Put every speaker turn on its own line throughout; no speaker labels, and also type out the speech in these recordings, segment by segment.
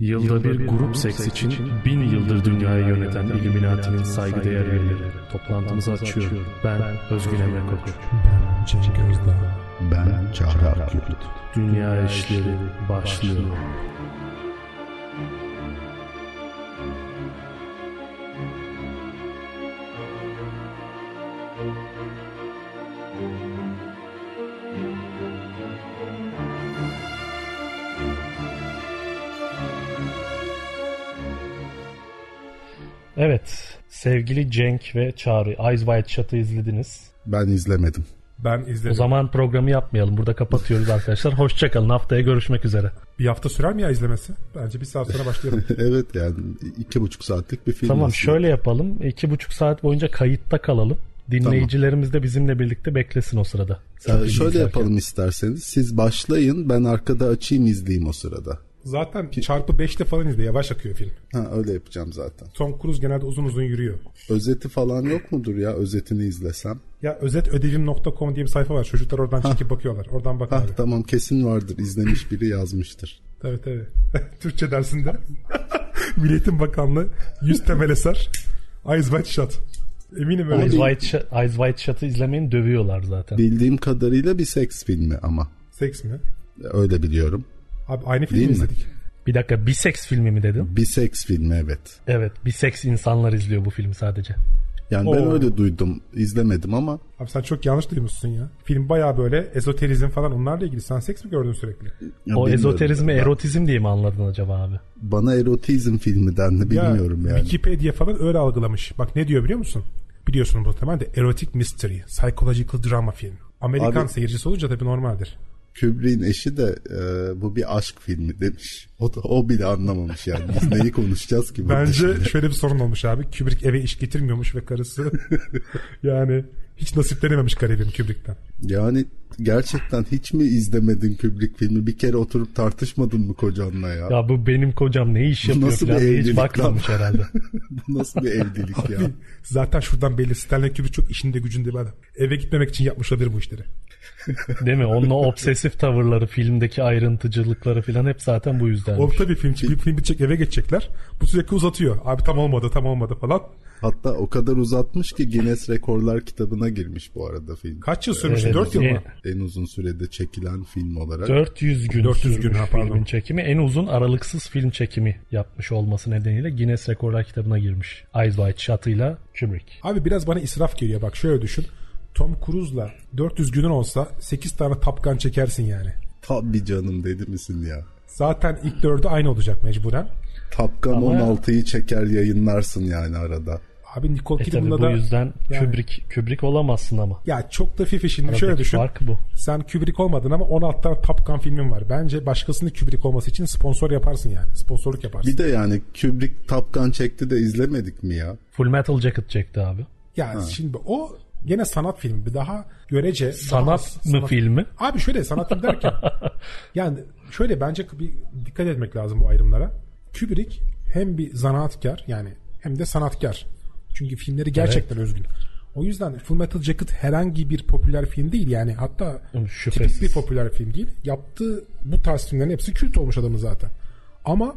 Yılda bir grup seks için bin yıldır dünyayı yöneten Illuminati'nin saygıdeğer üyeleri. Toplantımızı açıyor. Ben Özgün Emre Koç.
Ben Cenk Özdağ.
Ben Çağrı Akyurt.
Dünya işleri başlıyor. Evet, sevgili Cenk ve Çağrı, Eyes Wide Shut'ı izlediniz.
Ben izlemedim.
Ben izledim.
O zaman programı yapmayalım. Burada kapatıyoruz arkadaşlar. Hoşçakalın. Haftaya görüşmek üzere.
Bir hafta sürer mi ya izlemesi? Bence bir saat sonra başlayalım.
evet yani iki buçuk saatlik bir film.
Tamam
aslında.
şöyle yapalım. İki buçuk saat boyunca kayıtta kalalım. Dinleyicilerimiz de bizimle birlikte beklesin o sırada.
Ee, şöyle
izlerken.
yapalım isterseniz. Siz başlayın ben arkada açayım izleyeyim o sırada.
Zaten çarpı 5'te falan izle. Yavaş akıyor film.
Ha öyle yapacağım zaten.
Tom Cruise genelde uzun uzun yürüyor.
Özeti falan yok mudur ya özetini izlesem?
Ya özetödevim.com diye bir sayfa var. Çocuklar oradan çekip bakıyorlar. Oradan bak
Ha
abi.
tamam kesin vardır izlemiş biri yazmıştır.
Tabii tabii. Türkçe dersinde. Milli Eğitim Bakanlığı 100 temel eser. Eyes Wide Shut. Eminim öyle.
Eyes. Wide, Shut, Eyes Wide Shut'ı izlemeyin dövüyorlar zaten.
Bildiğim kadarıyla bir seks filmi ama
Seks mi?
öyle biliyorum.
Abi aynı filmi
Değil mi?
izledik.
Bir dakika biseks filmi mi dedin?
Bir seks filmi evet.
Evet biseks insanlar izliyor bu filmi sadece.
Yani ben
Oo.
öyle duydum izlemedim ama
Abi sen çok yanlış duymuşsun ya. Film baya böyle ezoterizm falan onlarla ilgili. Sen seks mi gördün sürekli?
ya
o ezoterizmi erotizm diye mi anladın acaba abi?
Bana erotizm filmi dendi bilmiyorum
ya,
yani.
Wikipedia falan öyle algılamış. Bak ne diyor biliyor musun? Biliyorsun muhtemelen de erotic mystery, psychological drama film. Amerikan
Abi-
seyircisi olunca tabii normaldir.
Kubrick'in eşi de e, bu bir aşk filmi demiş. O da o bile anlamamış yani. Biz neyi konuşacağız ki
Bence
şimdi?
şöyle bir sorun olmuş abi. Kubrick eve iş getirmiyormuş ve karısı yani hiç nasiplenememiş garibim Kubrick'ten.
Yani gerçekten hiç mi izlemedin Kubrick filmi? Bir kere oturup tartışmadın mı kocanla ya?
Ya bu benim kocam ne iş yapıyor
nasıl
falan
bir
diye hiç
evlilik
bakmamış
lan?
herhalde.
bu nasıl bir evlilik ya?
Zaten şuradan belli Stanley Kubrick çok işinde gücünde bir adam. Eve gitmemek için yapmış olabilir bu işleri.
Değil mi? Onun o obsesif tavırları, filmdeki ayrıntıcılıkları falan hep zaten bu yüzden.
O tabii film, bir film bitecek eve geçecekler. Bu sürekli uzatıyor. Abi tam olmadı tam olmadı falan.
Hatta o kadar uzatmış ki Guinness Rekorlar kitabına girmiş bu arada film.
Kaç yıl sürmüş?
Evet,
4 yıl mı?
En uzun sürede çekilen film olarak.
400 gün
400 gün, ha, pardon.
filmin çekimi. En uzun aralıksız film çekimi yapmış olması nedeniyle Guinness Rekorlar kitabına girmiş. Eyes Wide Shut'ıyla Kubrick.
Abi biraz bana israf geliyor. Bak şöyle düşün. Tom Cruise'la 400 günün olsa 8 tane Top Gun çekersin yani.
Tabii canım dedi misin ya?
Zaten ilk dördü aynı olacak mecburen.
Top Gun
Ama-
16'yı çeker yayınlarsın yani arada.
Abi Nicole
E
Kidman'la
bu
da
yüzden
yani-
Kubrick, Kubrick olamazsın ama.
ya çok da fifi şimdi
Aradaki
şöyle düşün.
fark bu.
Sen Kubrick olmadın ama 16 tane Top Gun filmin var. Bence başkasının Kubrick olması için sponsor yaparsın yani. Sponsorluk yaparsın.
Bir de yani Kubrick Top Gun çekti de izlemedik mi ya?
Full Metal Jacket çekti abi.
Ya şimdi o gene sanat filmi. Bir daha görece.
Sanat
daha,
mı filmi?
Abi şöyle sanat film derken yani şöyle bence bir dikkat etmek lazım bu ayrımlara. Kubrick hem bir zanaatkar yani hem de sanatkar. Çünkü filmleri gerçekten özgün. O yüzden Full Metal Jacket herhangi bir popüler film değil yani hatta
Şüphesiz.
tipik bir popüler film değil. Yaptığı bu tarz filmlerin hepsi kült olmuş adamın zaten. Ama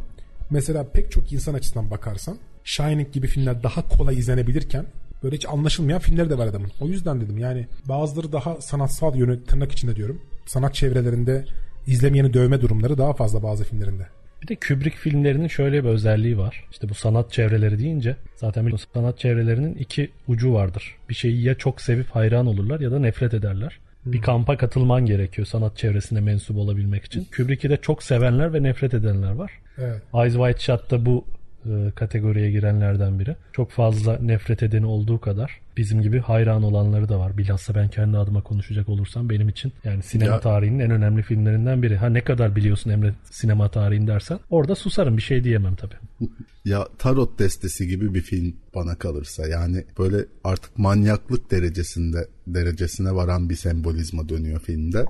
mesela pek çok insan açısından bakarsan Shining gibi filmler daha kolay izlenebilirken böyle hiç anlaşılmayan filmleri de var adamın. O yüzden dedim yani bazıları daha sanatsal yönü tırnak içinde diyorum. Sanat çevrelerinde izlemeyeni dövme durumları daha fazla bazı filmlerinde.
Bir de Kubrick filmlerinin şöyle bir özelliği var. İşte bu sanat çevreleri deyince zaten biliyorsun sanat çevrelerinin iki ucu vardır. Bir şeyi ya çok sevip hayran olurlar ya da nefret ederler. Bir kampa katılman gerekiyor sanat çevresine mensup olabilmek için. Kubrick'i de çok sevenler ve nefret edenler var.
Evet.
Eyes Wide Shut da bu e, kategoriye girenlerden biri. Çok fazla nefret edeni olduğu kadar bizim gibi hayran olanları da var. Bilhassa ben kendi adıma konuşacak olursam benim için yani sinema
Ya-
tarihinin en önemli filmlerinden biri. Ha ne kadar biliyorsun Emre sinema tarihini dersen orada susarım bir şey diyemem tabii.
Ya tarot destesi gibi bir film bana kalırsa yani böyle artık manyaklık derecesinde derecesine varan bir sembolizma dönüyor filmde.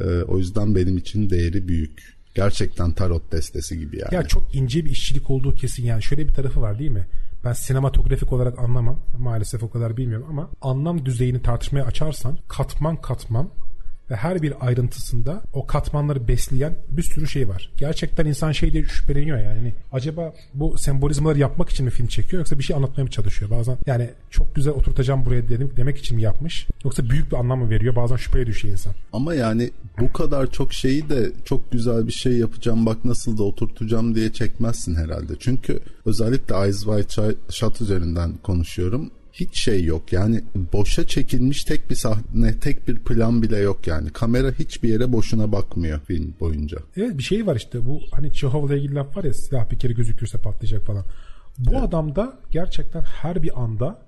Ee, o yüzden benim için değeri büyük. Gerçekten tarot destesi gibi yani.
Ya çok ince bir işçilik olduğu kesin yani. Şöyle bir tarafı var değil mi? Ben sinematografik olarak anlamam. Maalesef o kadar bilmiyorum ama anlam düzeyini tartışmaya açarsan katman katman ve her bir ayrıntısında o katmanları besleyen bir sürü şey var. Gerçekten insan şey diye şüpheleniyor yani. Acaba bu sembolizmaları yapmak için mi film çekiyor yoksa bir şey anlatmaya mı çalışıyor? Bazen yani çok güzel oturtacağım buraya dedim, demek için mi yapmış? Yoksa büyük bir anlam mı veriyor? Bazen şüpheye düşüyor insan.
Ama yani bu kadar çok şeyi de çok güzel bir şey yapacağım bak nasıl da oturtacağım diye çekmezsin herhalde. Çünkü özellikle Eyes Wide Shut üzerinden konuşuyorum hiç şey yok. Yani boşa çekilmiş tek bir sahne, tek bir plan bile yok yani. Kamera hiçbir yere boşuna bakmıyor film boyunca.
Evet bir şey var işte bu hani Çehov'la ilgili laf var ya silah bir kere gözükürse patlayacak falan. Bu evet. adamda gerçekten her bir anda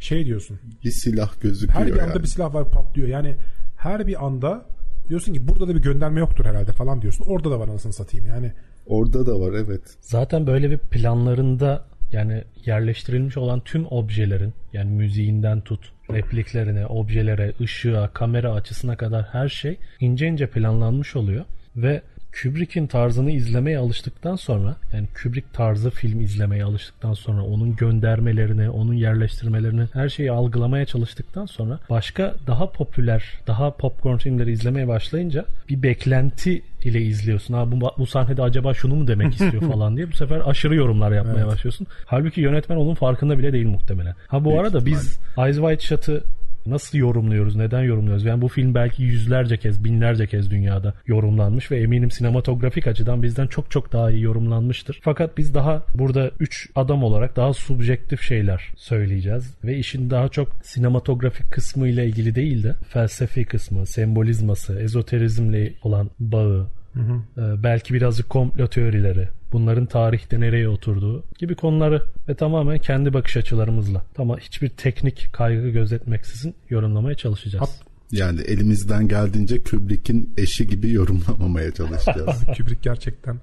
şey diyorsun.
Bir silah gözüküyor
Her bir anda
yani.
bir silah var patlıyor. Yani her bir anda diyorsun ki burada da bir gönderme yoktur herhalde falan diyorsun. Orada da var anasını satayım yani.
Orada da var evet.
Zaten böyle bir planlarında yani yerleştirilmiş olan tüm objelerin yani müziğinden tut repliklerine, objelere, ışığa, kamera açısına kadar her şey ince ince planlanmış oluyor. Ve Kubrick'in tarzını izlemeye alıştıktan sonra yani Kubrick tarzı film izlemeye alıştıktan sonra onun göndermelerini, onun yerleştirmelerini her şeyi algılamaya çalıştıktan sonra başka daha popüler, daha popcorn filmleri izlemeye başlayınca bir beklenti ile izliyorsun. Ha bu, bu sahnede acaba şunu mu demek istiyor falan diye bu sefer aşırı yorumlar yapmaya evet. başlıyorsun. Halbuki yönetmen onun farkında bile değil muhtemelen. Ha bu Büyük arada ihtimal. biz Eyes Wide Shut'ı nasıl yorumluyoruz, neden yorumluyoruz? Yani bu film belki yüzlerce kez, binlerce kez dünyada yorumlanmış ve eminim sinematografik açıdan bizden çok çok daha iyi yorumlanmıştır. Fakat biz daha burada üç adam olarak daha subjektif şeyler söyleyeceğiz ve işin daha çok sinematografik kısmı ile ilgili değil de felsefi kısmı, sembolizması, ezoterizmle olan bağı, Hı hı. belki birazcık komplo teorileri, bunların tarihte nereye oturduğu gibi konuları ve tamamen kendi bakış açılarımızla ama hiçbir teknik kaygı gözetmeksizin yorumlamaya çalışacağız.
Yani elimizden geldiğince Kubrick'in eşi gibi yorumlamamaya çalışacağız.
Kubrick gerçekten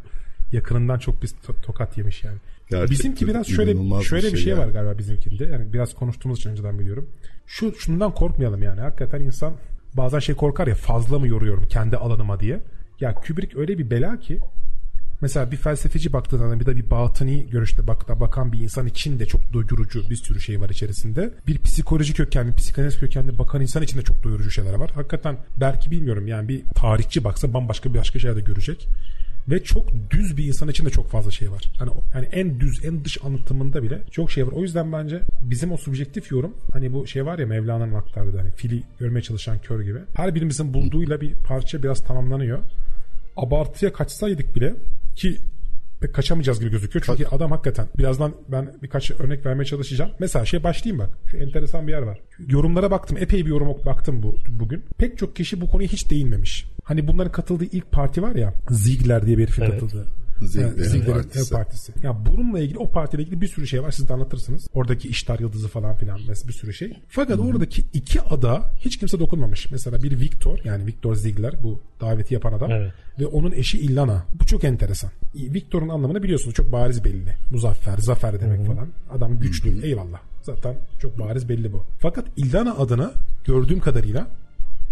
yakınından çok bir tokat yemiş yani. Gerçekten Bizimki biraz şöyle şöyle bir şey, bir şey yani. var galiba bizimkinde. Yani biraz konuştuğumuz için önceden biliyorum. Şu şundan korkmayalım yani. Hakikaten insan bazen şey korkar ya fazla mı yoruyorum kendi alanıma diye. Ya Kubrick öyle bir bela ki mesela bir felsefeci baktığında bir de bir batıni görüşte bak, bakan bir insan için de çok doyurucu bir sürü şey var içerisinde. Bir psikoloji kökenli, psikanaliz kökenli bakan insan için de çok doyurucu şeyler var. Hakikaten belki bilmiyorum yani bir tarihçi baksa bambaşka bir başka şeyler de görecek. Ve çok düz bir insan için de çok fazla şey var. Hani yani en düz, en dış anlatımında bile çok şey var. O yüzden bence bizim o subjektif yorum hani bu şey var ya Mevlana'nın aktardığı hani fili görmeye çalışan kör gibi. Her birimizin bulduğuyla bir parça biraz tamamlanıyor abartıya kaçsaydık bile ki pek kaçamayacağız gibi gözüküyor. Çünkü adam hakikaten birazdan ben birkaç örnek vermeye çalışacağım. Mesela şey başlayayım bak. Şu enteresan bir yer var. Yorumlara baktım. Epey bir yorum baktım bu bugün. Pek çok kişi bu konuya hiç değinmemiş. Hani bunların katıldığı ilk parti var ya. Ziegler diye bir herifin evet. katıldığı.
Ziegler'in partisi.
partisi. Ya bununla ilgili o partiyle ilgili bir sürü şey var. Siz de anlatırsınız. Oradaki iştar yıldızı falan filan mesela bir sürü şey. Fakat Hı-hı. oradaki iki ada hiç kimse dokunmamış. Mesela bir Victor yani Victor Ziegler bu daveti yapan adam evet. ve onun eşi Illana. Bu çok enteresan. Victor'un anlamını biliyorsunuz çok bariz belli. Muzaffer, zafer demek Hı-hı. falan. Adam güçlü. Hı-hı. Eyvallah. Zaten çok bariz belli bu. Fakat Illana adına gördüğüm kadarıyla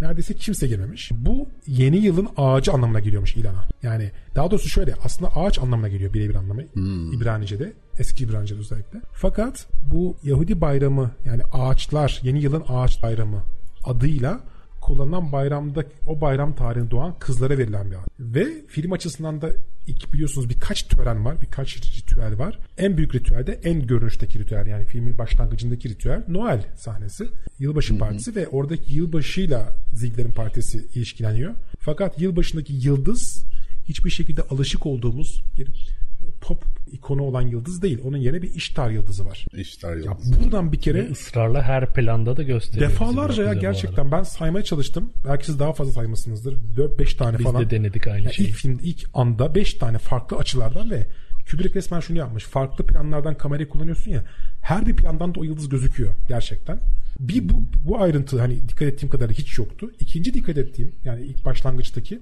neredeyse kimse girmemiş. Bu yeni yılın ağacı anlamına geliyormuş ilana. Yani daha doğrusu şöyle aslında ağaç anlamına geliyor birebir anlamı hmm. İbranice'de. Eski İbranice'de özellikle. Fakat bu Yahudi bayramı yani ağaçlar yeni yılın ağaç bayramı adıyla kullanılan bayramda o bayram tarihinde doğan kızlara verilen bir ad. Ve film açısından da ilk biliyorsunuz birkaç tören var, birkaç ritüel var. En büyük ritüel de en görünüşteki ritüel yani filmin başlangıcındaki ritüel Noel sahnesi. Yılbaşı partisi ve oradaki yılbaşıyla Ziegler'in partisi ilişkileniyor. Fakat yılbaşındaki yıldız hiçbir şekilde alışık olduğumuz bir pop ikonu olan yıldız değil. Onun yerine bir iştar yıldızı var.
İştar yıldızı.
Ya buradan bir kere
Ve ısrarla her planda da gösteriyor.
Defalarca ya gerçekten ben saymaya çalıştım. Belki siz daha fazla saymışsınızdır. 4-5 tane
Biz
falan.
Biz de denedik aynı yani şeyi.
İlk film ilk anda 5 tane farklı açılardan ve Kubrick resmen şunu yapmış. Farklı planlardan kamerayı kullanıyorsun ya. Her bir plandan da o yıldız gözüküyor gerçekten. Bir bu, bu ayrıntı hani dikkat ettiğim kadar hiç yoktu. İkinci dikkat ettiğim yani ilk başlangıçtaki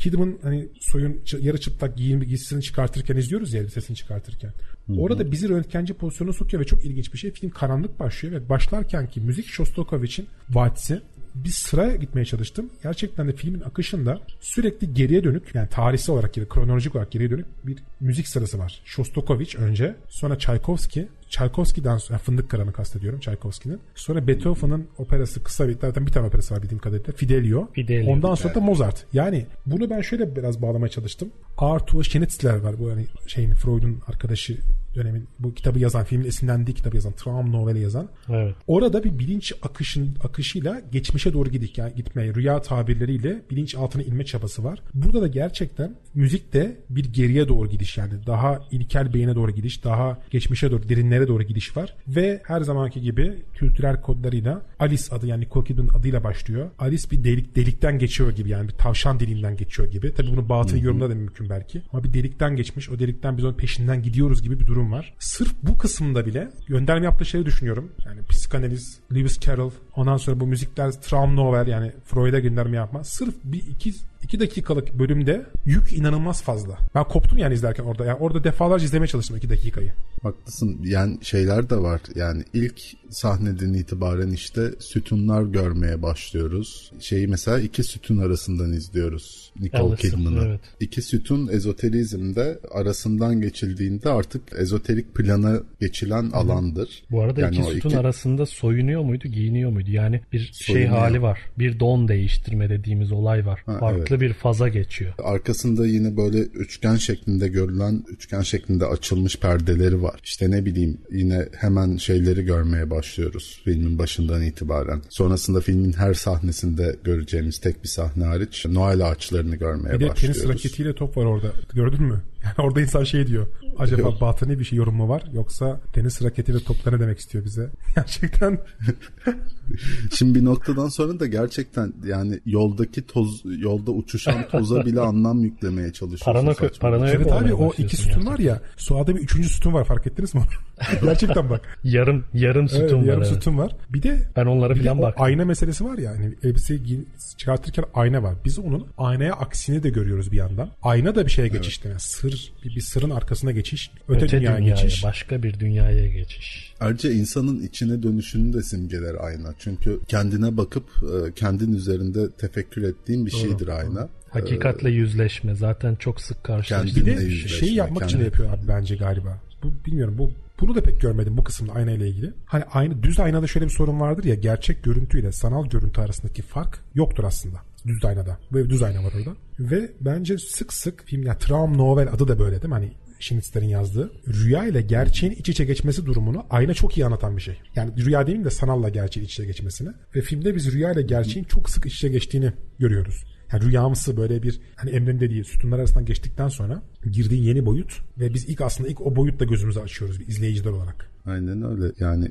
Kidman hani soyun yarı çıplak giyim giysisini çıkartırken izliyoruz ya sesini çıkartırken. Hı-hı. Orada bizi röntgenci pozisyonuna sokuyor ve çok ilginç bir şey. Film karanlık başlıyor ve başlarken ki müzik Shostakovich'in Valsi bir sıraya gitmeye çalıştım. Gerçekten de filmin akışında sürekli geriye dönük yani tarihsel olarak geri, kronolojik olarak geriye dönük bir müzik sırası var. Shostakovich önce, sonra Tchaikovsky, Tchaikovsky'den sonra Fındık Karan'ı kastediyorum Tchaikovsky'nin. Sonra Beethoven'ın operası kısa bir zaten bir tane operası var bildiğim kadarıyla. Fidelio.
Fidelio.
Ondan sonra da Mozart. Yani bunu ben şöyle biraz bağlamaya çalıştım. Arthur Schnitzler var bu hani şeyin Freud'un arkadaşı dönemin bu kitabı yazan, filmin esinlendiği kitabı yazan, Traum noveli yazan.
Evet.
Orada bir bilinç akışın akışıyla geçmişe doğru gidik yani gitmeye, rüya tabirleriyle bilinç altına inme çabası var. Burada da gerçekten müzikte bir geriye doğru gidiş yani daha ilkel beyine doğru gidiş, daha geçmişe doğru, derinlere doğru gidiş var. Ve her zamanki gibi kültürel kodlarıyla Alice adı yani Nicole Kidman adıyla başlıyor. Alice bir delik delikten geçiyor gibi yani bir tavşan deliğinden geçiyor gibi. Tabii bunu batıl yorumda da mümkün belki. Ama bir delikten geçmiş. O delikten biz onun peşinden gidiyoruz gibi bir durum var. Sırf bu kısımda bile gönderme yaptığı şeyi düşünüyorum. Yani psikanaliz, Lewis Carroll, ondan sonra bu müzikler Traum Novel yani Freud'a gönderme yapma. Sırf bir iki iki dakikalık bölümde yük inanılmaz fazla. Ben koptum yani izlerken orada. Yani orada defalarca izlemeye çalıştım iki dakikayı.
Haklısın. Yani şeyler de var. Yani ilk sahneden itibaren işte sütunlar görmeye başlıyoruz. Şeyi mesela iki sütun arasından izliyoruz. Nicole Kidman'ı.
evet.
İki sütun ezoterizmde arasından geçildiğinde artık ezoterik plana geçilen alandır.
Bu arada
Yani
iki sütun
iki-
arasında soyunuyor muydu, giyiniyor muydu? Yani bir şey
Soyunuyor.
hali var. Bir don değiştirme dediğimiz olay var.
Ha,
Farklı bir faza geçiyor.
Arkasında yine böyle üçgen şeklinde görülen üçgen şeklinde açılmış perdeleri var. İşte ne bileyim yine hemen şeyleri görmeye başlıyoruz filmin başından itibaren. Sonrasında filmin her sahnesinde göreceğimiz tek bir sahne hariç Noel ağaçlarını görmeye
Bir de
başlıyoruz.
tenis raketiyle top var orada. Gördün mü? Yani orada insan şey diyor. Acaba
Yok.
batıni bir şey yorum mu var? Yoksa tenis raketiyle topla ne demek istiyor bize? Gerçekten
Şimdi bir noktadan sonra da gerçekten yani yoldaki toz yolda uçuşan toza bile anlam yüklemeye çalışıyorsun.
Parano-
saçma.
paranoya
Evet abi o iki sütun var ya. Suada bir üçüncü sütun var fark ettiniz mi? Gerçekten bak.
Yarım yarım sütun
Evet,
var.
yarım
evet.
sütun var. Bir de
Ben onlara
bir
falan baktım.
ayna meselesi var ya. Hani elbiseyi çıkartırken ayna var. Biz onun aynaya aksini de görüyoruz bir yandan. Ayna da bir şeye geçiş demek. Sır, bir, bir sırın arkasına geçiş. Öte,
Öte
dünyaya,
dünyaya,
geçiş.
başka bir dünyaya geçiş.
Ayrıca insanın içine dönüşünü de simgeler ayna. Çünkü kendine bakıp e, kendin üzerinde tefekkür ettiğin bir şeydir ayna.
Hakikatle yüzleşme zaten çok sık
Bir
karşılaştığımız
kendinle
de
bir şey.
şeyi yapmak için yapıyor abi bence galiba. Bu bilmiyorum bu bunu da pek görmedim bu kısımda ayna ilgili. Hani aynı düz aynada şöyle bir sorun vardır ya gerçek görüntüyle sanal görüntü arasındaki fark yoktur aslında. Düz aynada. Böyle düz ayna var orada. Ve bence sık sık film ya Traum Novel adı da böyle değil mi? Hani Schnitzler'in yazdığı rüya ile gerçeğin iç içe geçmesi durumunu ayna çok iyi anlatan bir şey. Yani rüya demeyeyim de sanalla gerçeğin iç içe geçmesini. Ve filmde biz rüya ile gerçeğin çok sık iç içe geçtiğini görüyoruz. Yani rüyamsı böyle bir hani Emre'nin dediği sütunlar arasından geçtikten sonra girdiğin yeni boyut ve biz ilk aslında ilk o boyutla gözümüzü açıyoruz bir izleyiciler olarak.
Aynen öyle. Yani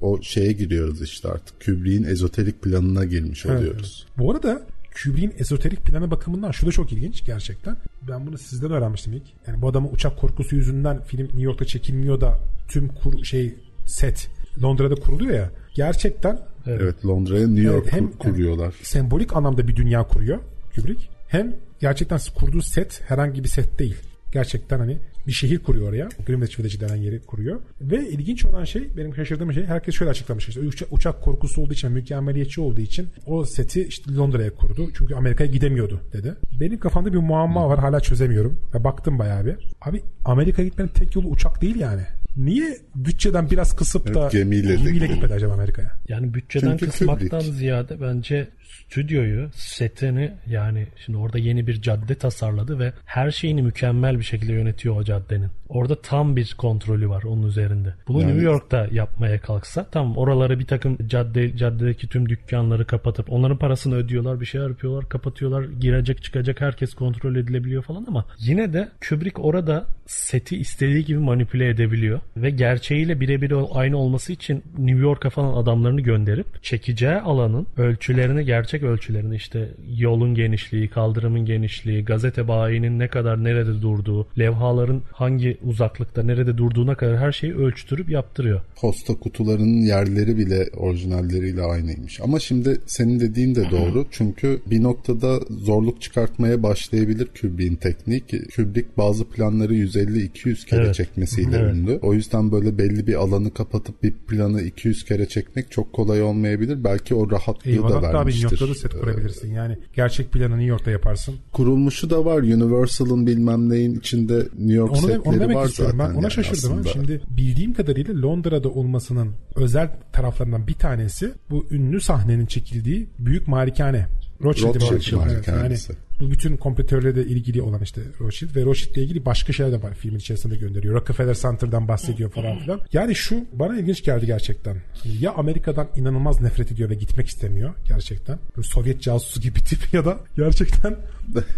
o şeye giriyoruz işte artık. Kubrick'in ezoterik planına girmiş oluyoruz.
Bu arada Kubrick'in ezoterik planı bakımından şu da çok ilginç gerçekten. Ben bunu sizden öğrenmiştim ilk. Yani bu adamın uçak korkusu yüzünden film New York'ta çekilmiyor da tüm kur, şey set Londra'da kuruluyor ya. Gerçekten
Evet, Londra'ya New York
Evet, hem-
kur- kuruyorlar.
sembolik anlamda bir dünya kuruyor Kubrick. Hem gerçekten kurduğu set herhangi bir set değil. Gerçekten hani bir şehir kuruyor oraya. Greenwich Village denen yeri kuruyor. Ve ilginç olan şey benim şaşırdığım şey herkes şöyle açıklamış. İşte uça- uçak korkusu olduğu için mükemmeliyetçi olduğu için o seti işte Londra'ya kurdu. Çünkü Amerika'ya gidemiyordu dedi. Benim kafamda bir muamma var hala çözemiyorum. Ve baktım bayağı bir. Abi Amerika'ya gitmenin tek yolu uçak değil yani. Niye bütçeden biraz kısıp da
Evet, gemiyle de
gemiyle gitmedi acaba Amerika'ya?
Yani bütçeden
Çünkü
kısmaktan
Kubrick.
ziyade bence stüdyoyu, setini yani şimdi orada yeni bir cadde tasarladı ve her şeyini mükemmel bir şekilde yönetiyor o caddenin. Orada tam bir kontrolü var onun üzerinde. Bunu
Yani-
New York'ta yapmaya kalksa tamam oraları bir takım cadde caddedeki tüm dükkanları kapatıp onların parasını ödüyorlar bir şeyler yapıyorlar kapatıyorlar girecek çıkacak herkes kontrol edilebiliyor falan ama yine de Kubrick orada seti istediği gibi manipüle edebiliyor ve gerçeğiyle birebir aynı olması için New York'a falan adamlarını gönderip çekeceği alanın ölçülerini gerçek ölçülerini işte yolun genişliği, kaldırımın genişliği, gazete bayinin ne kadar nerede durduğu, levhaların hangi uzaklıkta nerede durduğuna kadar her şeyi ölçtürüp yaptırıyor.
Posta kutularının yerleri bile orijinalleriyle aynıymış. Ama şimdi senin dediğin de doğru. Çünkü bir noktada zorluk çıkartmaya başlayabilir Kubrick'in teknik. Kubrick bazı planları yüzeysel 150-200 kere
Evet.
çekmesiyle
Evet.
ünlü. O yüzden böyle belli bir alanı kapatıp bir planı 200 kere çekmek çok kolay olmayabilir. Belki o rahatlığı da
Eyvallah da
vermiştir.
York'ta da set kurabilirsin. Yani gerçek planı New York'ta yaparsın.
Kurulmuşu da var. Universal'ın bilmem neyin içinde New York
Onu,
setleri
onu demek
var
istiyorum.
zaten.
Ben ona
yani
şaşırdım.
aslında.
Şimdi bildiğim kadarıyla Londra'da olmasının özel taraflarından bir tanesi bu ünlü sahnenin çekildiği büyük malikane. Rothschild,
Rothschild.
Evet, yani. Bu bütün kompetörlerle ilgili olan işte Rothschild ve Rothschild'le ilgili başka şeyler de var filmin içerisinde gönderiyor. Rockefeller Center'dan bahsediyor falan filan. Yani şu bana ilginç geldi gerçekten. Ya Amerika'dan inanılmaz nefret ediyor ve gitmek istemiyor gerçekten. Böyle Sovyet casusu gibi tip ya da gerçekten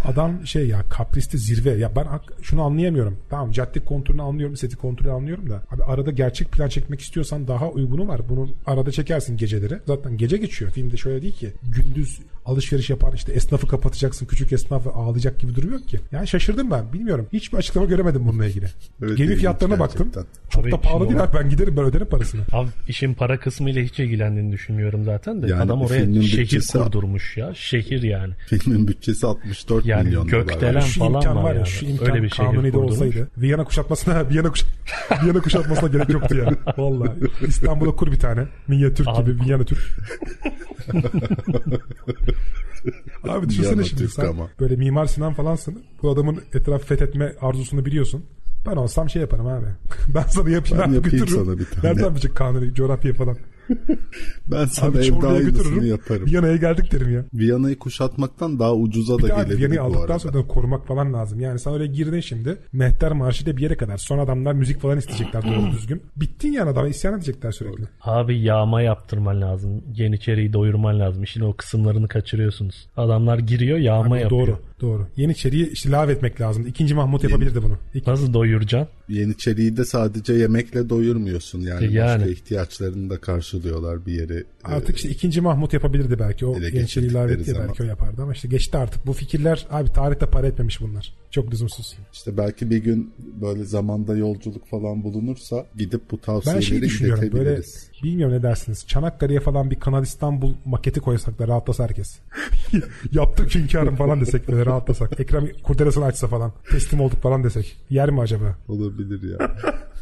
adam şey ya kapristi zirve. Ya ben şunu anlayamıyorum. Tamam cadde kontrolünü anlıyorum, seti kontrolü anlıyorum da. Abi arada gerçek plan çekmek istiyorsan daha uygunu var. Bunu arada çekersin geceleri. Zaten gece geçiyor. Filmde şöyle değil ki. Gündüz alışveriş yapan işte esnafı kapatacaksın. Küçük esnaf ve ağlayacak gibi durum yok ki. Yani şaşırdım ben. Bilmiyorum. Hiçbir açıklama göremedim bununla ilgili.
Evet,
Gemi fiyatlarına baktım.
gerçekten.
Çok
Abi
da pahalı değil abi. Ben giderim ben öderim parasını.
Abi işin para kısmıyla hiç ilgilendiğini düşünmüyorum zaten de.
Yani
Adam oraya şehir kurdurmuş ya. Şehir yani.
Filmin bütçesi 64
Yani
milyon dolar.
gökdelen
şu
falan
imkan
var
var ya
yani.
şu imkan
Öyle bir şehir
kanuni de olsaydı Viyana kuşatmasına Viyana, kuş, Viyana kuşatmasına gerek yoktu ya. Vallahi İstanbul'a kur bir tane. Minyatür
Abi-
gibi Viyana Türk. Abi düşünsene şimdi
Türk
sen
ama.
böyle Mimar Sinan falansın. Bu adamın etrafı fethetme arzusunu biliyorsun. Ben olsam şey yaparım abi. Ben sana yapayım.
Ben yapayım
götürürüm.
sana bir tane.
Nereden bilecek kanuni, coğrafya falan.
Ben sana
Abi Çorlu'ya
aynısını
götürürüm.
yaparım.
Viyana'ya geldik derim ya.
Viyana'yı kuşatmaktan daha ucuza da
Bir de abi
gelebilir
Viyana'yı aldıktan sonra da korumak falan lazım. Yani sen oraya girdin şimdi. Mehter Marşı da bir yere kadar. Sonra adamlar müzik falan isteyecekler doğru düzgün. Bittin yani adama isyan edecekler sürekli.
Abi yağma yaptırman lazım. Yeniçeriyi doyurman lazım. İşin o kısımlarını kaçırıyorsunuz. Adamlar giriyor yağma
Abi
yapıyor.
doğru doğru. Yeniçeri'yi işte lav etmek lazım. İkinci Mahmut yapabilirdi bunu. İki-
Nasıl doyuracaksın?
Yeniçeriyi de sadece yemekle doyurmuyorsun. Yani,
Yani.
başka ihtiyaçlarını da karşılıyorlar bir yeri.
Artık işte ikinci Mahmut yapabilirdi belki. O lav
geçirdikleri
etti belki o yapardı ama işte geçti artık. Bu fikirler abi tarihte para etmemiş bunlar. Çok lüzumsuz.
İşte belki bir gün böyle zamanda yolculuk falan bulunursa gidip bu
Ben
tavsiyeleri
şey düşünüyorum böyle bilmiyorum ne dersiniz. Çanakkale'ye falan bir Kanal İstanbul maketi koysak da rahatlasa herkes. Yaptık hünkârım falan desek böyle rahatlasak. Ekrem kurdelesini açsa falan. Teslim olduk falan desek. Yer mi acaba?
Olabilir ya.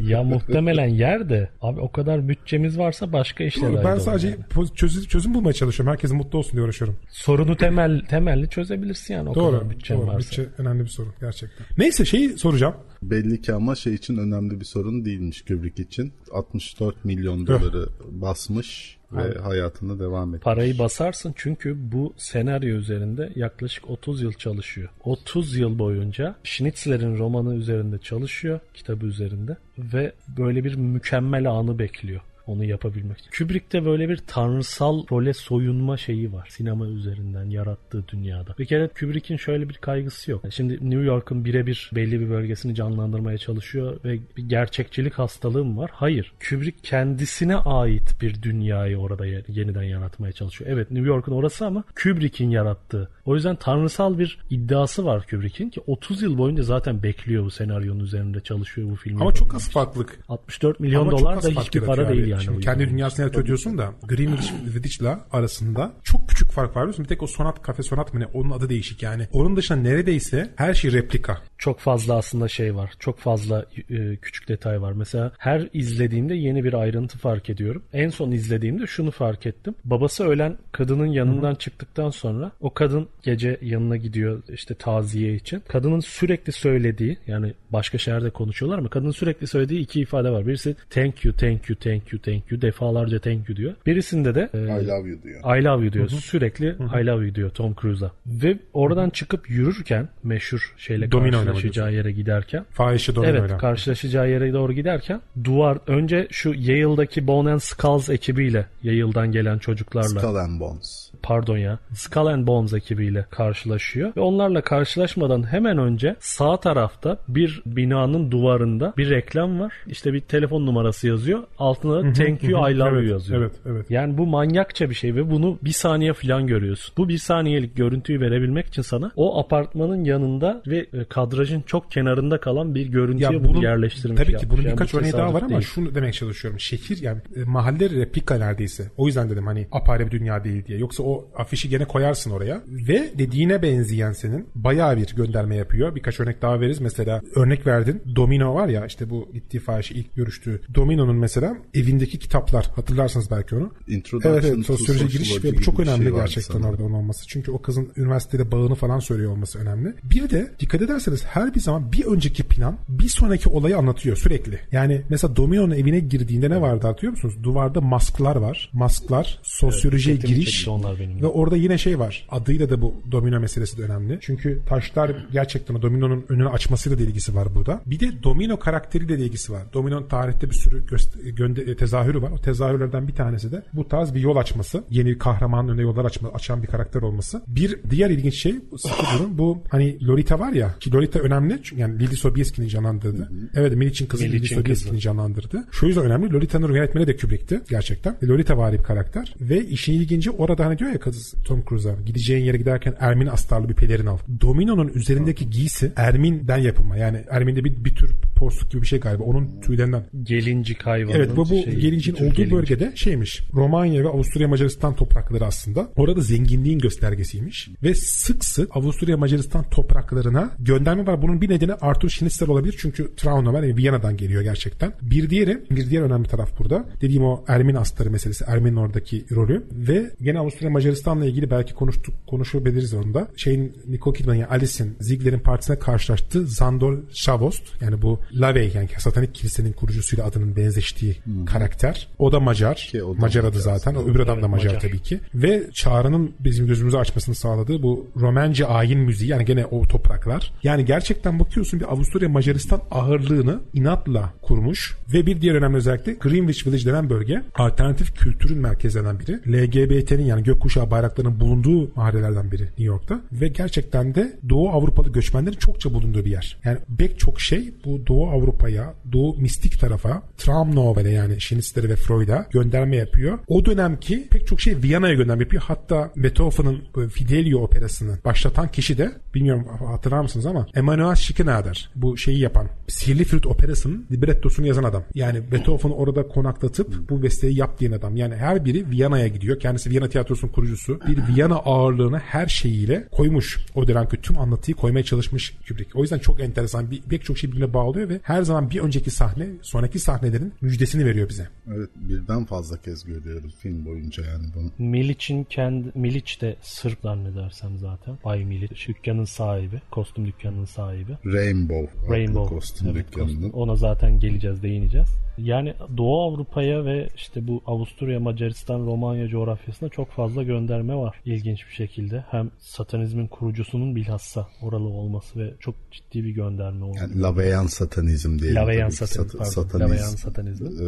Ya muhtemelen yer de abi o kadar bütçemiz varsa başka işler
ben sadece
yani.
çözüm, çözüm bulmaya çalışıyorum. Herkesin mutlu olsun diye uğraşıyorum.
sorunu temel temelli çözebilirsin yani o
Doğru.
kadar bütçen
doğru.
varsa.
Bütçe önemli bir sorun gerçekten. Neyse şeyi soracağım.
Belli ki ama şey için önemli bir sorun değilmiş Kubrick için. 64 milyon doları basmış ve hayatına devam ediyor.
Parayı basarsın çünkü bu senaryo üzerinde yaklaşık 30 yıl çalışıyor. 30 yıl boyunca Schnitzler'in romanı üzerinde çalışıyor, kitabı üzerinde ve böyle bir mükemmel anı bekliyor onu yapabilmek için. Kubrick'te böyle bir tanrısal role soyunma şeyi var. Sinema üzerinden yarattığı dünyada. Bir kere Kubrick'in şöyle bir kaygısı yok. Şimdi New York'un birebir belli bir bölgesini canlandırmaya çalışıyor ve bir gerçekçilik hastalığım var. Hayır. Kubrick kendisine ait bir dünyayı orada ye- yeniden yaratmaya çalışıyor. Evet New York'un orası ama Kubrick'in yarattığı. O yüzden tanrısal bir iddiası var Kubrick'in ki 30 yıl boyunca zaten bekliyor bu senaryonun üzerinde çalışıyor bu filmi.
Ama çok az farklılık.
64 milyon
Ama
dolar da hiçbir para değil
abi.
Yani.
Şimdi kendi dünyasını yaratıyor diyorsun da Greenwich Greenwich'la arasında çok küçük fark var biliyorsun. Bir tek o Sonat Cafe Sonat mı ne onun adı değişik yani. Onun dışında neredeyse her şey replika.
çok fazla aslında şey var. Çok fazla e, küçük detay var. Mesela her izlediğimde yeni bir ayrıntı fark ediyorum. En son izlediğimde şunu fark ettim. Babası ölen kadının yanından çıktıktan sonra o kadın gece yanına gidiyor işte taziye için. Kadının sürekli söylediği yani başka şehirde konuşuyorlar ama kadının sürekli söylediği iki ifade var. Birisi thank you, thank you, thank you, thank you defalarca thank you diyor. Birisinde de e,
I love you diyor.
I love you diyor. Sürekli I love you diyor Tom Cruise'a. Ve oradan çıkıp yürürken meşhur şeyle
Domino
karşılaşacağı yere giderken
Fahişe domino
Evet
öyle.
karşılaşacağı yere doğru giderken duvar önce şu Yale'daki Bone and Skulls ekibiyle Yale'dan gelen çocuklarla
Skull and Bones.
pardon ya Skull and Bones ekibiyle karşılaşıyor ve onlarla karşılaşmadan hemen önce sağ tarafta bir binanın duvarında bir reklam var. İşte bir telefon numarası yazıyor. Altına da thank you I love
evet,
you yazıyor.
Evet evet.
Yani bu manyakça bir şey ve bunu bir saniye falan görüyorsun. Bu bir saniyelik görüntüyü verebilmek için sana o apartmanın yanında ve e, kadrajın çok kenarında kalan bir görüntüye
Ya
bunu
bunun,
yerleştirmiş.
tabii ki bunun
Yani
birkaç örneği daha var ama
değil.
şunu demek çalışıyorum. Şehir yani e, mahalle replika neredeyse. O yüzden dedim hani apayrı bir dünya değil diye. Yoksa o afişi gene koyarsın oraya. Ve dediğine benzeyen senin bayağı bir gönderme yapıyor. Birkaç örnek daha veririz. Mesela örnek verdin. Domino var ya işte bu gittiği ilk görüştüğü. Domino'nun mesela evindeki kitaplar. Hatırlarsınız belki onu.
Introduction
Evet, evet
to
sosyoloji giriş ve bu çok
bir
önemli
şey
gerçekten
sanırım.
orada onun olması. Çünkü o kızın üniversitede bağını falan söylüyor olması önemli. Bir de dikkat ederseniz her bir zaman bir önceki plan bir sonraki olayı anlatıyor sürekli. Yani mesela Domino'nun evine girdiğinde ne vardı hatırlıyor musunuz? Duvarda masklar var. Masklar, sosyolojiye
dikkatimi
giriş
onlar benim.
ve orada yine şey var. Adıyla da bu domino meselesi de önemli. Çünkü taşlar gerçekten o dominonun önünü açmasıyla da ilgisi var burada. Bir de domino karakteriyle de ilgisi var. Dominonun tarihte bir sürü göst- gönde- tezahürü var. O tezahürlerden bir tanesi de bu tarz bir yol açması. Yeni bir kahramanın önüne yollar açma, açan bir karakter olması. Bir diğer ilginç şey sıkı durum. Bu hani Lolita var ya ki Lolita önemli. Çünkü yani Lily Sobieski'nin canlandırdı. Evet Milich'in kızı
Milich'in
Sobieski'nin canlandırdı. Şu yüzden önemli. Lolita'nın yönetmeni de Kubrick'ti gerçekten. Lolita vari bir karakter. Ve işin ilginci orada hani diyor ya kız Tom Cruise'a gideceğin yere giderken Ermin astarlı bir pelerin al. Domino'nun üzerindeki giysi Ermin'den yapılma. Yani Ermin'de bir, bir tür porsuk gibi bir şey galiba. Onun tüylerinden
Gelincik hayvanın
Evet bu, bu
tür
olduğu
gelincik.
bölgede şeymiş. Romanya ve Avusturya Macaristan toprakları aslında. Orada zenginliğin göstergesiymiş. Ve sık sık Avusturya Macaristan topraklarına gönderme var. Bunun bir nedeni Arthur Schnitzler olabilir. Çünkü Trauner yani Viyana'dan geliyor gerçekten. Bir diğeri, bir diğer önemli taraf burada. Dediğim o Ermin astarı meselesi. Ermin'in oradaki rolü. Ve gene Avusturya Macaristan'la ilgili belki konuştuk, konuşabiliriz onda. Şeyin Nicole Kidman yani Alice'in Ziegler'in partisine karşılaştığı Zandor Şavost yani bu Lavey yani satanik kilisenin kurucusuyla adının benzeştiği karakter. O da Macar.
Ki o da
Macar adı zaten. O öbür adam da Macar,
Macar.
tabii ki. Ve Çağrı'nın bizim gözümüzü açmasını sağladığı bu Romence ayin müziği yani gene o topraklar. Yani gerçekten bakıyorsun bir Avusturya Macaristan ağırlığını inatla kurmuş ve bir diğer önemli özellikle Greenwich Village denen bölge alternatif kültürün merkezlerinden biri. LGBT'nin yani gökkuşağı bayraklarının bulunduğu mahallelerden biri New York'ta ve gerçekten de Doğu Avrupalı göçmenlerin çokça bulunduğu bir yer. Yani pek çok şey bu Doğu Avrupa'ya, Doğu mistik tarafa, Traumnovele yani Schnitzler'e ve Freud'a gönderme yapıyor. O dönemki pek çok şey Viyana'ya gönderme yapıyor. Hatta Beethoven'ın e, Fidelio operasını başlatan kişi de bilmiyorum hatırlar mısınız ama Emanuel Schikaneder bu şeyi yapan Sihirli Flüt operasının librettosunu yazan adam. Yani Beethoven'ı orada konaklatıp bu besteyi yap diyen adam. Yani her biri Viyana'ya gidiyor. Kendisi Viyana Tiyatrosu'nun kurucusu. Bir Viyana ağırlığını her şeyiyle koymuş. O dönemki tüm anlatıyı koymaya çalışmış Kubrick. O yüzden çok enteresan. Bir, pek çok şey birbirine bağlıyor ve her zaman bir önceki sahne sonraki sahnelerin müjdesini veriyor bize.
Evet birden fazla kez görüyoruz film boyunca yani bunu.
Milich'in kendi Miliç de Sırp zannedersem zaten. Bay Miliç dükkanın sahibi, kostüm dükkanının sahibi.
Rainbow.
Rainbow
kostüm
evet,
dükkanının.
kostüm. Ona zaten geleceğiz, değineceğiz. Yani Doğu Avrupa'ya ve işte bu Avusturya, Macaristan, Romanya coğrafyasına çok fazla gönderme var ilginç bir şekilde. Hem satanizmin kurucusunun bilhassa oralı olması ve çok ciddi bir gönderme oldu.
Yani Laveyan satanizm diyelim.
Laveyan satanizm,
Sat-
pardon.
satanizm,
Laveyan satanizmi.
e,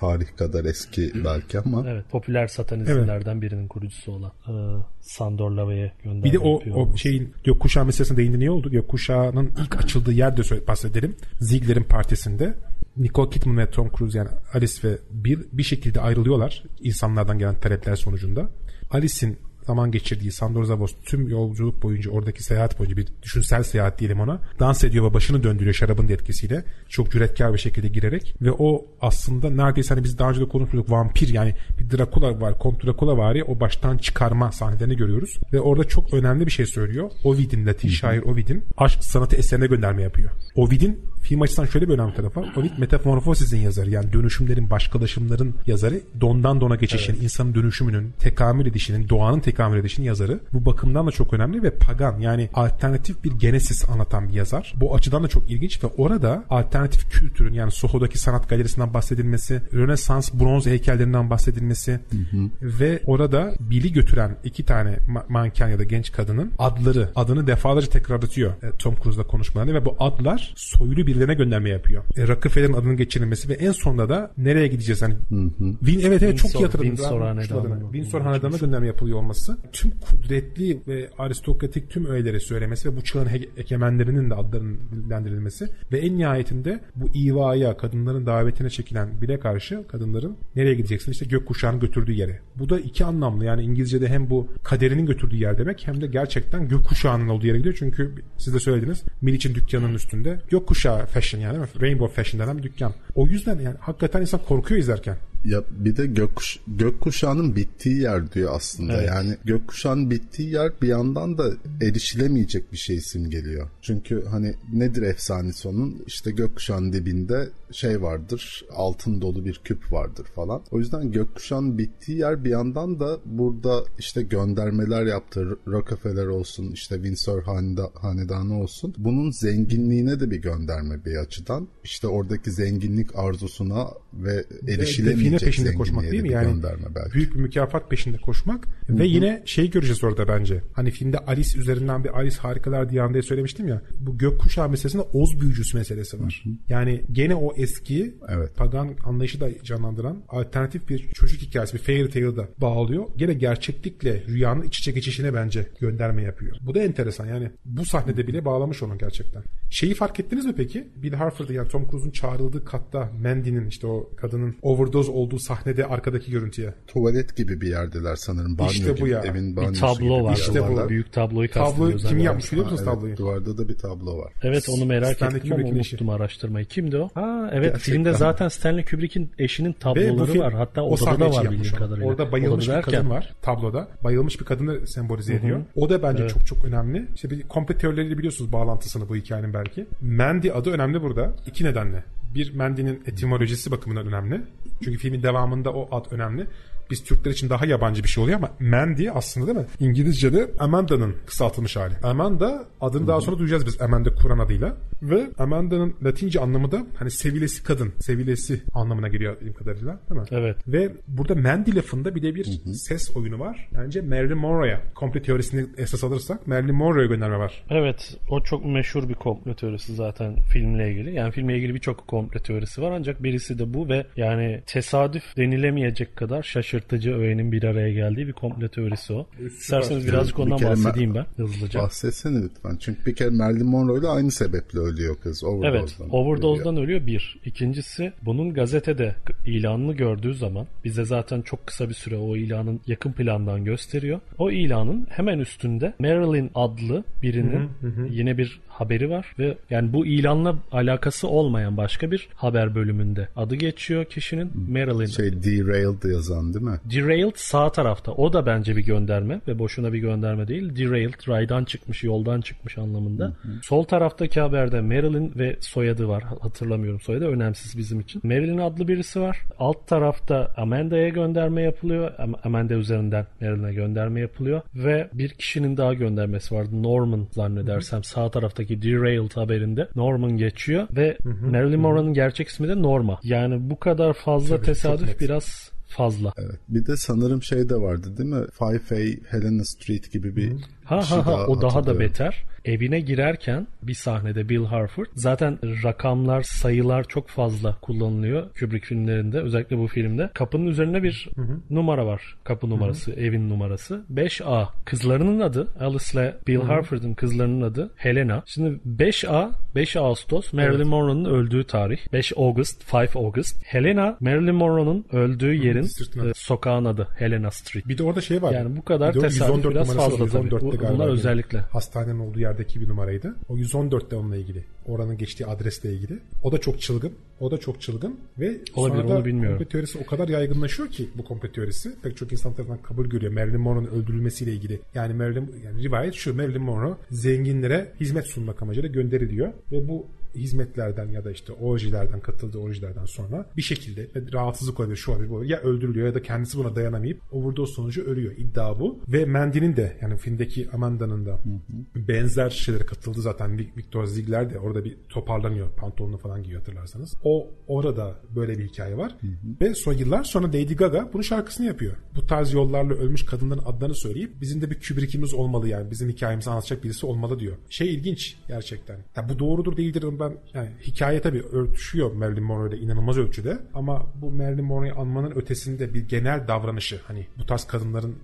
tarih kadar eski belki ama
Evet, popüler satanizmlerden birinin kurucusu olan e, Sandor Lavey'e gönderme
Bir de o, o
olması.
şeyin gökkuşağı meselesine değindi niye oldu? Gökkuşağının ilk açıldığı yerde söyle- bahsedelim. Ziegler'in partisinde Nicole Kidman ve Tom Cruise yani Alice ve bir bir şekilde ayrılıyorlar insanlardan gelen talepler sonucunda. Alice'in zaman geçirdiği Sandor Zavos tüm yolculuk boyunca oradaki seyahat boyunca bir düşünsel seyahat diyelim ona dans ediyor ve başını döndürüyor şarabın da etkisiyle çok cüretkar bir şekilde girerek ve o aslında neredeyse hani biz daha önce de konuşmuştuk vampir yani bir Dracula var Kont Dracula var ya o baştan çıkarma sahnelerini görüyoruz ve orada çok önemli bir şey söylüyor Ovid'in Latin şair Ovid'in aşk sanatı eserine gönderme yapıyor. Ovid'in film açısından şöyle bir önemli tarafı. Ovid Metamorphosis'in yazarı yani dönüşümlerin başkalaşımların yazarı dondan dona geçişin insanın dönüşümünün tekamül edişinin doğanın tekamül edişinin yazarı. Bu bakımdan da çok önemli ve pagan yani alternatif bir genesis anlatan bir yazar. Bu açıdan da çok ilginç ve orada alternatif kültürün yani Soho'daki sanat galerisinden bahsedilmesi, Rönesans bronz heykellerinden bahsedilmesi ve orada Bill'i götüren iki tane ma- manken ya da genç kadının adları, adını defalarca tekrarlatıyor e, Tom Cruise'la konuşmalarında ve bu adlar soylu birilerine gönderme yapıyor. E, Rockefeller'in adının geçirilmesi ve en sonunda da nereye gideceğiz hani Win evet evet çok iyi
Windsor-
hatırladım.
Windsor
Hanedanı'na gönderme yapılıyor olması. Tüm kudretli ve aristokratik tüm öğeleri söylemesi ve bu çağın he- egemenlerinin de adlarının dillendirilmesi ve en nihayetinde bu ivaya kadınların davetine çekilen bile karşı kadınların nereye gideceksin işte gökkuşağının götürdüğü yere. Bu da iki anlamlı yani İngilizce'de hem bu kaderinin götürdüğü yer demek hem de gerçekten gökkuşağının olduğu yere gidiyor. Çünkü siz de söylediniz Milich'in dükkanının üstünde gökkuşağı fashion yani? Rainbow fashion denen bir dükkan. O yüzden yani hakikaten insan korkuyor izlerken.
Ya bir de gökkuş, gökkuşağının bittiği yer diyor aslında.
Evet.
Yani gökkuşağının bittiği yer bir yandan da erişilemeyecek bir şey simgeliyor. Çünkü hani nedir efsanesi onun? İşte gökkuşağının dibinde şey vardır. Altın dolu bir küp vardır falan. O yüzden gökkuşağının bittiği yer bir yandan da burada işte göndermeler yaptı. Rockefeller olsun, işte Windsor haneda, hanedanı olsun. Bunun zenginliğine de bir gönderme bir açıdan. İşte oradaki zenginlik arzusuna ve
define
erişilemeyecek
peşinde koşmak değil
de
mi? Yani
belki.
büyük bir mükafat peşinde koşmak ve yine şey göreceğiz orada bence. Hani filmde Alice üzerinden bir Alice Harikalar diye söylemiştim ya. Bu gökkuşağı meselesinde Oz büyücüsü meselesi var. Yani gene o eski
Evet.
pagan anlayışı da canlandıran alternatif bir çocuk hikayesi, bir fairy tale da bağlıyor. Gene gerçeklikle rüyanın iç içe geçişine bence gönderme yapıyor. Bu da enteresan yani bu sahnede bile bağlamış onu gerçekten. Şeyi fark ettiniz mi peki? Bill Harford'ın yani Tom Cruise'un çağrıldığı katta Mandy'nin işte o kadının overdose olduğu sahnede arkadaki görüntüye.
Tuvalet gibi bir yerdeler sanırım. Banyo
İşte bu
gibi.
ya.
Evin
Bir tablo
gibi
var.
bir
İşte bu.
Büyük tabloyu
Tablo
kastediyoruz.
kim
herhalde.
yapmış biliyor
Ha,
musunuz
evet,
tabloyu?
duvarda da bir tablo var.
Evet onu merak
Stanley
ettim ama unuttum araştırmayı. Kimdi o? Ha evet
Gerçekten.
filmde zaten Stanley Kubrick'in eşinin tabloları
film
var. Hatta
o
odada da var
yapmış
bildiğim kadarıyla.
Orada bayılmış bir kadın var tabloda. Bayılmış bir kadını sembolize ediyor. O da bence
Evet.
çok çok önemli. İşte bir komple teorileriyle biliyorsunuz bağlantısını bu hikayenin belki. Mandy adı önemli burada. İki nedenle. Bir Mandy'nin etimolojisi bakımından önemli. Çünkü filmin devamında o ad önemli. Biz Türkler için daha yabancı bir şey oluyor ama Mandy aslında değil mi? İngilizce'de Amanda'nın kısaltılmış hali. Amanda adını daha sonra duyacağız biz Amanda Kur'an adıyla. Ve Amanda'nın Latince anlamı da hani sevilesi kadın, sevilesi anlamına geliyor bildiğim kadarıyla değil mi?
Evet.
Ve burada Mandy lafında bir de bir ses oyunu var. Bence Marilyn Monroe'ya komple teorisini esas alırsak Marilyn Monroe'ya gönderme var.
Evet o çok meşhur bir komplo teorisi zaten filmle ilgili. Yani filmle ilgili birçok komplo teorisi var ancak birisi de bu ve yani tesadüf denilemeyecek kadar şaşırtıcı öğenin bir araya geldiği bir komplo teorisi o. İsterseniz birazcık
Bir
ondan
kere
bahsedeyim ben hızlıca.
Bahsetsene lütfen. Çünkü bir kere Marilyn Monroe ile aynı sebeple ölüyor kız. Overdose'dan.
Evet, overdose'dan ölüyor bir. İkincisi bunun gazetede ilanını gördüğü zaman bize zaten çok kısa bir süre o ilanın yakın plandan gösteriyor. O ilanın hemen üstünde Marilyn adlı birinin yine bir haberi var ve yani bu ilanla alakası olmayan başka bir haber bölümünde adı geçiyor kişinin Marilyn.
Şey derailed yazan değil mi?
Derailed sağ tarafta. O da bence bir gönderme ve boşuna bir gönderme değil. Derailed raydan çıkmış, yoldan çıkmış anlamında. Sol taraftaki haberde Marilyn ve soyadı var. Hatırlamıyorum soyadı. Önemsiz bizim için. Marilyn adlı birisi var. Alt tarafta Amanda'ya gönderme yapılıyor. Am- Amanda üzerinden Marilyn'e gönderme yapılıyor. Ve bir kişinin daha göndermesi vardı. Norman zannedersem sağ taraftaki Derailed haberinde Norman geçiyor ve Marilyn Monroe'nun gerçek ismi de Norma. Yani bu kadar fazla
Tabii,
tesadüf biraz fazla.
Evet. Bir de sanırım şey de vardı değil mi? Five A Helena Street gibi bir
Ha ha ha o daha da beter. Evine girerken bir sahnede Bill Harford zaten rakamlar, sayılar çok fazla kullanılıyor Kubrick filmlerinde özellikle bu filmde. Kapının üzerine bir numara var. Kapı numarası, evin numarası. 5A. Kızlarının adı Alice ile Bill Harford'ın kızlarının adı Helena. Şimdi 5A, 5 Ağustos Marilyn Monroe'nun öldüğü tarih. 5 August, 5 August. Helena Marilyn Monroe'nun öldüğü yerin e, sokağın adı Helena Street.
Bir de orada şey var.
Yani bu kadar tesadüf
114
biraz fazla
var,
tabii.
114'te
Bu-
galiba
bunlar özellikle.
Hastanenin olduğu yerdeki bir numaraydı. O 114'te onunla ilgili. Oranın geçtiği adresle ilgili. O da çok çılgın. O da çok çılgın. Ve
Olabilir,
sonra da
bilmiyorum.
komplo teorisi o kadar yaygınlaşıyor ki bu komplo teorisi. Pek çok insan tarafından kabul görüyor. Marilyn Monroe'nun öldürülmesiyle ilgili. Yani Marilyn yani rivayet şu Marilyn Monroe zenginlere hizmet sunmak amacıyla gönderiliyor. Ve bu hizmetlerden ya da işte orjilerden katıldığı orjilerden sonra bir şekilde rahatsızlık olabilir şu olabilir bu olabilir. ya öldürülüyor ya da kendisi buna dayanamayıp overdose sonucu ölüyor iddia bu. Ve Mandy'nin de yani filmdeki Amanda'nın da benzer şeylere katıldı zaten. Victor Ziegler de orada bir toparlanıyor pantolonunu falan giyiyor hatırlarsanız. O orada böyle bir hikaye var. Ve son yıllar sonra Lady Gaga bunun şarkısını yapıyor. Bu tarz yollarla ölmüş kadınların adlarını söyleyip bizim de bir Kubrick'imiz olmalı yani bizim hikayemizi anlatacak birisi olmalı diyor. Şey ilginç gerçekten. Ya bu doğrudur değildir ben yani hikaye tabii örtüşüyor Marilyn Monroe ile inanılmaz ölçüde ama bu Marilyn Monroe'yu anmanın ötesinde bir genel davranışı hani bu tarz kadınların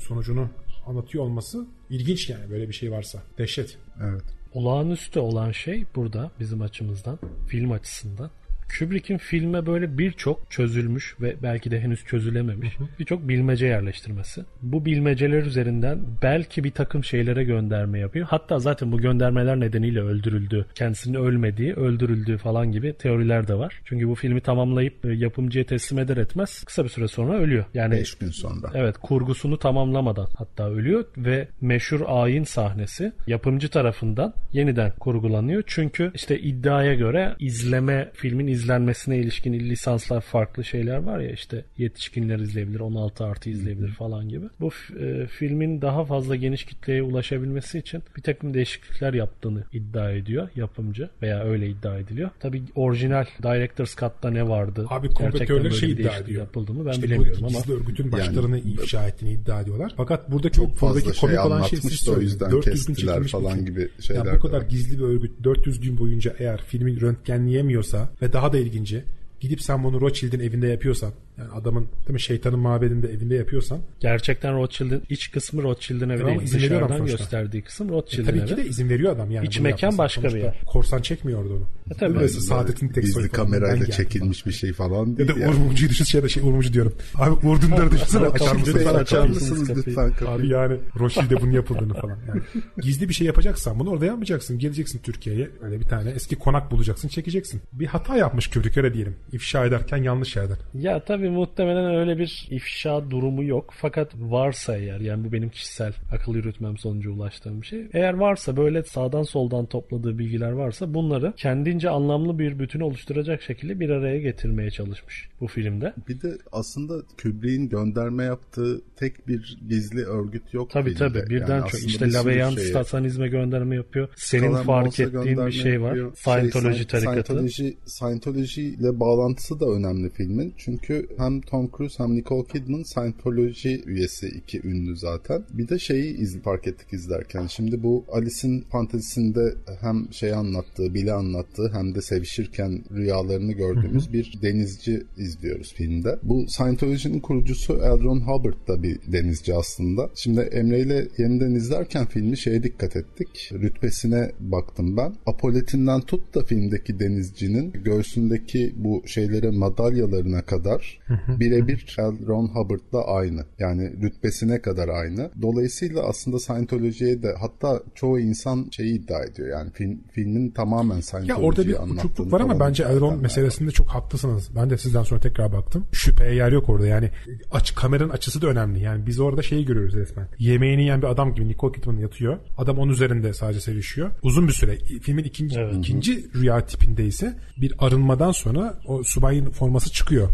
sonucunu anlatıyor olması ilginç yani böyle bir şey varsa. Dehşet.
Evet.
Olağanüstü olan şey burada bizim açımızdan, film açısından Kubrick'in filme böyle birçok çözülmüş ve belki de henüz çözülememiş birçok bilmece yerleştirmesi. Bu bilmeceler üzerinden belki bir takım şeylere gönderme yapıyor. Hatta zaten bu göndermeler nedeniyle öldürüldü. Kendisinin ölmediği, öldürüldüğü falan gibi teoriler de var. Çünkü bu filmi tamamlayıp e, yapımcıya teslim eder etmez kısa bir süre sonra ölüyor. Yani
5 gün sonra.
Evet kurgusunu tamamlamadan hatta ölüyor ve meşhur ayin sahnesi yapımcı tarafından yeniden kurgulanıyor. Çünkü işte iddiaya göre izleme filmin izlenmesine ilişkin lisanslar farklı şeyler var ya işte yetişkinler izleyebilir 16 artı izleyebilir falan gibi. Bu e, filmin daha fazla geniş kitleye ulaşabilmesi için bir takım değişiklikler yaptığını iddia ediyor yapımcı veya öyle iddia ediliyor. Tabi orijinal Director's Cut'ta ne vardı?
Abi kompetörler şey iddia ediyor.
yapıldı mı ben
İşte
bilemiyorum
bu
ama
gizli örgütün başlarını ifşa ettiğini iddia ediyorlar. Fakat burada çok,
Çok fazla
buradaki
şey
komik olan şey siz
o yüzden
400 gün
kestiler
çekilmiş
falan gibi şeyler
Yani bu kadar
var.
gizli bir örgüt 400 gün boyunca eğer filmi röntgenleyemiyorsa ve daha da ilginci gidip sen bunu Rothschild'in evinde yapıyorsan yani adamın değil mi şeytanın mabedinde evinde yapıyorsan
Gerçekten Rothschild'in iç kısmı Rothschild'in evi değil.
izin
Dışarıdan gösterdiği kısım
e,
Rothschild'in
tabii
evi.
ki de izin veriyor adam yani.
İç mekan başka bir
Sonuçta
yer.
Korsan çekmiyordu onu.
Tabii.
Mesela Saadet'in tek
Gizli
soyu falan.
Kamerayla çekilmiş bir şey falan
Ya
değil.
da
yani.
Uğur Mumcu'yu düşün şey, şey Uğur Mumcu diyorum. Abi Uğur Dündar'ı düşünsene açar
Kapıyı
mısın?
lütfen
falan.
açar mısınız
mısınız lütfen kapıyı?
Abi yani Rothschild'de bunu yapıldığını falan. Yani gizli bir şey yapacaksan bunu orada yapmayacaksın. Geleceksin Türkiye'ye öyle bir tane eski konak bulacaksın çekeceksin. Bir hata yapmış Kubrick öyle diyelim. İfşa ederken yanlış yerden.
Ya tabii muhtemelen öyle bir ifşa durumu yok. Fakat varsa eğer yani bu benim kişisel akıl yürütmem sonucu ulaştığım bir şey. Eğer varsa böyle sağdan soldan topladığı bilgiler varsa bunları kendince anlamlı bir bütün oluşturacak şekilde bir araya getirmeye çalışmış bu filmde.
Bir de aslında Kubrick'in gönderme yaptığı tek bir gizli örgüt yok
Tabii
filmde.
tabii birden
Yani
çok işte Laveyan
şeye-
satanizme gönderme yapıyor. Senin
Kalan
fark ettiğin bir şey var.
yapıyor.
Scientology
Şey,
tarikatı.
Scientology, Scientology ile bağlantısı da önemli filmin. Çünkü hem Tom Cruise hem Nicole Kidman Scientology üyesi iki ünlü zaten. Bir de şeyi iz, fark ettik izlerken. Şimdi bu Alice'in fantezisinde hem şey anlattığı, bile anlattığı hem de sevişirken rüyalarını gördüğümüz bir denizci izliyoruz filmde. Bu Scientology'nin kurucusu L. Ron Hubbard da bir denizci aslında. Şimdi Emre ile yeniden izlerken filmi şeye dikkat ettik. Rütbesine baktım ben. Apoletinden tut da filmdeki denizcinin göğsündeki bu şeylere madalyalarına kadar birebir L. Ron Hubbard'la aynı. Yani rütbesine kadar aynı. Dolayısıyla aslında Scientology'ye de hatta çoğu insan şeyi iddia ediyor. Yani film, filmin tamamen
Ya
Scientology'yi
orada bir uçukluk var ama bence
iddia
Elron
edenler
meselesinde çok haklısınız. Ben de sizden sonra tekrar baktım. Şüpheye yer yok orada. Yani aç kameranın açısı da önemli. Yani biz orada şeyi görüyoruz resmen. Yemeğini yiyen bir adam gibi Nicole Kidman yatıyor. Adam onun üzerinde sadece sevişiyor. Uzun bir süre. Filmin ikinci
Evet.
ikinci rüya tipinde ise bir arınmadan sonra o subayın forması çıkıyor.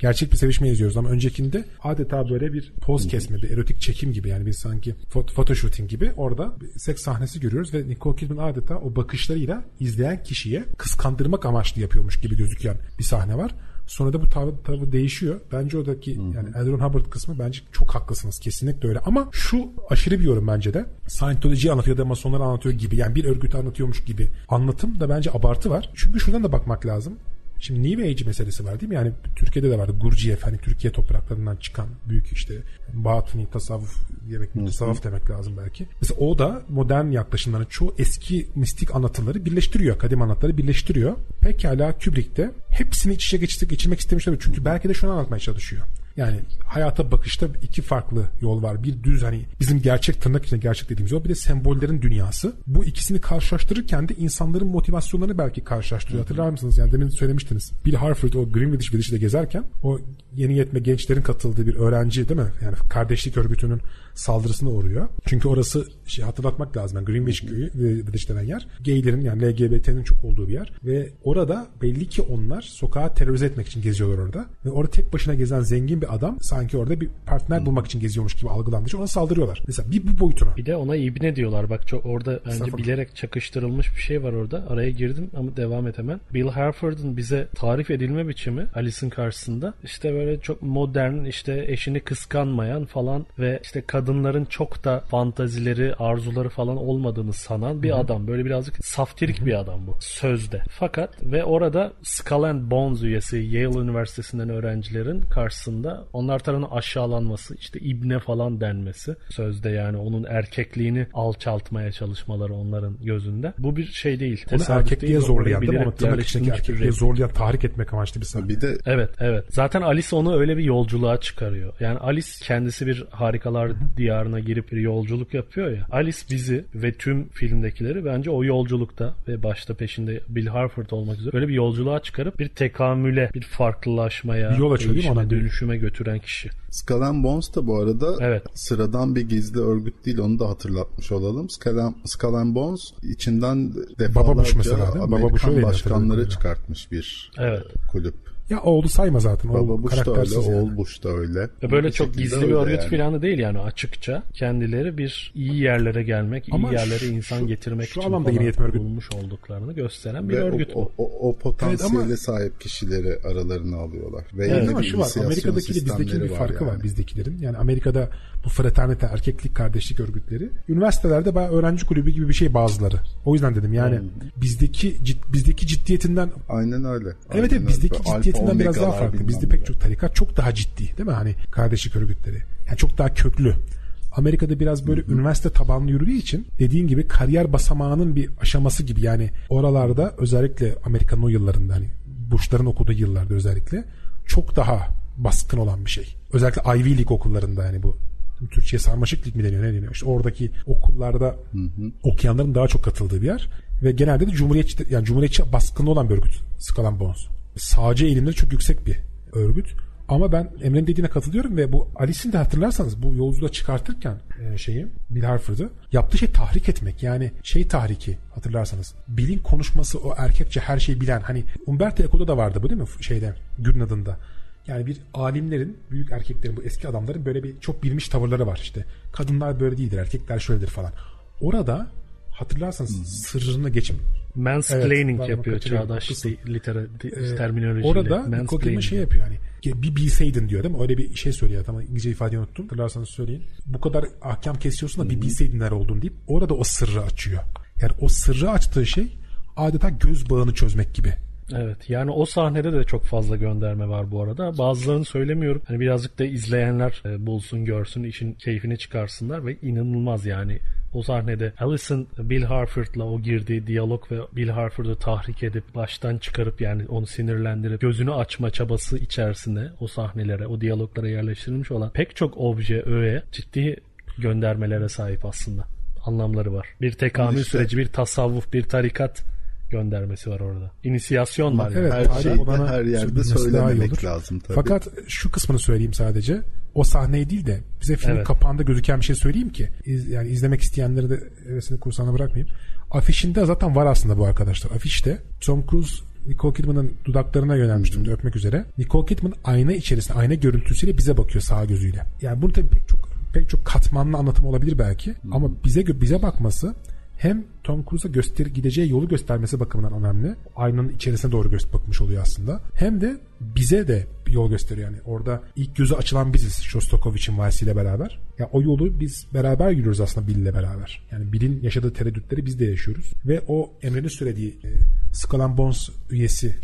Gerçek bir sevişme izliyoruz ama öncekinde adeta böyle bir poz kesme, bir erotik çekim gibi yani bir sanki fot- photoshooting gibi orada bir seks sahnesi görüyoruz ve Nicole Kidman adeta o bakışlarıyla izleyen kişiye kıskandırmak amaçlı yapıyormuş gibi gözüken bir sahne var. Sonra da bu tavır, tavır değişiyor. Bence oradaki yani L. Ron Hubbard kısmı bence çok haklısınız. Kesinlikle öyle. Ama şu aşırı bir yorum bence de. Scientology'yi anlatıyor da masonları anlatıyor gibi. Yani bir örgütü anlatıyormuş gibi. Anlatım da bence abartı var. Çünkü şuradan da bakmak lazım. Şimdi New Age meselesi var değil mi? Yani Türkiye'de de vardı. Gurciyev hani Türkiye topraklarından çıkan büyük işte batini tasavvuf demek, tasavvuf demek lazım belki. Mesela o da modern yaklaşımların çoğu eski mistik anlatıları birleştiriyor. Kadim anlatıları birleştiriyor. Pekala Kubrick de hepsini iç içe geçirmek, geçirmek istemiş tabii. Çünkü belki de şunu anlatmaya çalışıyor. Yani hayata bakışta iki farklı yol var. Bir düz hani bizim gerçek tırnak içinde gerçek dediğimiz yol. Bir de sembollerin dünyası. Bu ikisini karşılaştırırken de insanların motivasyonlarını belki karşılaştırıyor. Hatırlar mısınız? Yani demin söylemiştiniz. Bill Harford o Greenwich Village'de gezerken o yeni yetme gençlerin katıldığı bir öğrenci değil mi? Yani kardeşlik örgütünün saldırısına uğruyor. Çünkü orası şey hatırlatmak lazım. Yani Greenwich köyü Village denen yer gaylerin yani LGBT'nin çok olduğu bir yer ve orada belli ki onlar sokağa terörize etmek için geziyorlar orada. Ve orada tek başına gezen zengin bir adam sanki orada bir partner bulmak için geziyormuş gibi algılandığı için ona saldırıyorlar. Mesela bir bu boyutuna.
Bir de ona ibne diyorlar. Bak çok orada bence bilerek çakıştırılmış bir şey var orada. Araya girdim ama devam et hemen. Bill Harford'un bize tarif edilme biçimi Alice'in karşısında işte böyle çok modern işte eşini kıskanmayan falan ve işte kadınların çok da fantazileri, arzuları falan olmadığını sanan bir adam. Böyle birazcık saftirik bir adam bu sözde. Fakat ve orada Skull and Bones üyesi Yale Üniversitesi'nden öğrencilerin karşısında da onlar tarafından aşağılanması işte ibne falan denmesi sözde yani onun erkekliğini alçaltmaya çalışmaları onların gözünde. Bu bir şey değil.
Onu erkekliğe
değil,
zorlayan değil mi? Onu tırnak içindeki erkekliğe zorlayan tahrik etmek amaçlı bir sahne.
Bir de
Evet evet. Zaten Alice onu öyle bir yolculuğa çıkarıyor. Yani Alice kendisi bir harikalar diyarına girip bir yolculuk yapıyor ya. Alice bizi ve tüm filmdekileri bence o yolculukta ve başta peşinde Bill Harford olmak üzere böyle bir yolculuğa çıkarıp bir tekamüle, bir farklılaşmaya,
Bir yol açıyor değil mi
değişime,
ona?
dönüşüme götüren kişi.
Skull and Bones da bu arada
Evet.
sıradan bir gizli örgüt değil onu da hatırlatmış olalım. Skull and, Skull and Bones içinden defalarca
Bush mesela
Amerikan
Bush öyleydi
başkanları çıkartmış bir
Evet.
kulüp.
Ya oğlu sayma zaten.
Baba Bush da öyle,
yani.
oğul Bush da öyle.
Ve böyle çok gizli bir örgüt
yani.
falan değil yani açıkça. Kendileri bir iyi yerlere gelmek,
Ama
iyi yerlere
şu-
insan
şu-
getirmek
şu
için
anlamda yeni yetme örgütü.
bulmuş olduklarını gösteren bir
Ve
örgüt
o,
bu.
o, o, o potansiyele
Evet
sahip kişileri aralarına alıyorlar. Ve
Evet,
ama şu var.
inisiyasyon
Amerika'daki ile bizdeki bir farkı var,
yani.
bizdekilerin. Yani Amerika'da bu fraternite, erkeklik, kardeşlik örgütleri üniversitelerde bayağı öğrenci kulübü gibi bir şey bazıları. O yüzden dedim yani
Hmm.
bizdeki cid- bizdeki ciddiyetinden
Aynen öyle.
Evet
Aynen
evet bizdeki
öyle.
Ciddiyetinden biraz daha farklı. Bizde pek çok tarikat çok daha ciddi değil mi? Hani kardeşlik örgütleri. Yani çok daha köklü. Amerika'da biraz böyle üniversite tabanlı yürüdüğü için dediğin gibi kariyer basamağının bir aşaması gibi yani oralarda özellikle Amerika'nın o yıllarında hani Bush'ların okuduğu yıllarda özellikle çok daha baskın olan bir şey. Özellikle Ivy League okullarında yani bu Türkçe'ye sarmaşık lig mi deniyor ne deniyor? İşte oradaki okullarda okuyanların daha çok katıldığı bir yer ve genelde de cumhuriyetçi yani cumhuriyetçi baskınlı olan bir örgüt Skull Bones. Sağcı eğilimleri çok yüksek bir örgüt. Ama ben Emre'nin dediğine katılıyorum ve bu Alice'in de hatırlarsanız bu yolculuğa çıkartırken e, şeyi Bill Harford'ı yaptığı şey tahrik etmek. Yani şey tahriki hatırlarsanız. Bill'in konuşması o erkekçe her şeyi bilen hani Umberto Eco'da da vardı bu değil mi şeyde Gürün adında. Yani bir alimlerin, büyük erkeklerin, bu eski adamların böyle bir çok bilmiş tavırları var işte. Kadınlar böyle değildir, erkekler şöyledir falan. Orada hatırlarsanız sırrını geçim.
Mansplaining
Evet,
yapıyor çağdaş
Haklısın.
litera,
Ee,
terminolojiyle.
Orada
Mansplaining.
şey yapıyor hani bir bilseydin diyor değil mi? Öyle bir şey söylüyor. Tamam İngilizce ifadeyi unuttum. Hatırlarsanız söyleyin. Bu kadar ahkam kesiyorsun da bir bilseydin neler olduğunu deyip orada o sırrı açıyor. Yani o sırrı açtığı şey adeta göz bağını çözmek gibi.
Evet yani o sahnede de çok fazla gönderme var bu arada. Bazılarını söylemiyorum. Hani birazcık da izleyenler e, bulsun görsün işin keyfini çıkarsınlar ve inanılmaz yani o sahnede Alison Bill Harford'la o girdiği diyalog ve Bill Harford'u tahrik edip baştan çıkarıp yani onu sinirlendirip gözünü açma çabası içerisinde o sahnelere, o diyaloglara yerleştirilmiş olan pek çok obje, öğe ciddi göndermelere sahip aslında. Anlamları var. Bir tekamül
İşte-
süreci, bir tasavvuf, bir tarikat göndermesi var orada. İnisiyasyon var. yani.
Evet,
Her
tarih
şeyi de
olana
her yerde söylememek lazım tabii.
Fakat şu kısmını söyleyeyim sadece. O sahneyi değil de bize filmin
Evet.
kapağında gözüken bir şey söyleyeyim ki iz- yani izlemek isteyenleri de hevesini kursağına bırakmayayım. Afişinde zaten var aslında bu arkadaşlar. Afişte Tom Cruise Nicole Kidman'ın dudaklarına yönelmiştim de öpmek üzere. Nicole Kidman ayna içerisinde ayna görüntüsüyle bize bakıyor sağ gözüyle. Yani bunu tabii pek çok pek çok katmanlı anlatım olabilir belki ama bize bize bakması hem Tom Cruise'a göster gideceği yolu göstermesi bakımından önemli. Aynanın içerisine doğru göz bakmış oluyor aslında. Hem de bize de yol gösteriyor yani. Orada ilk gözü açılan biziz Shostakovich'in valisiyle beraber. Ya o yolu biz beraber yürüyoruz aslında Bill ile beraber. Yani Bill'in yaşadığı tereddütleri biz de yaşıyoruz. Ve o Emre'nin söylediği e, Skull Bones üyesi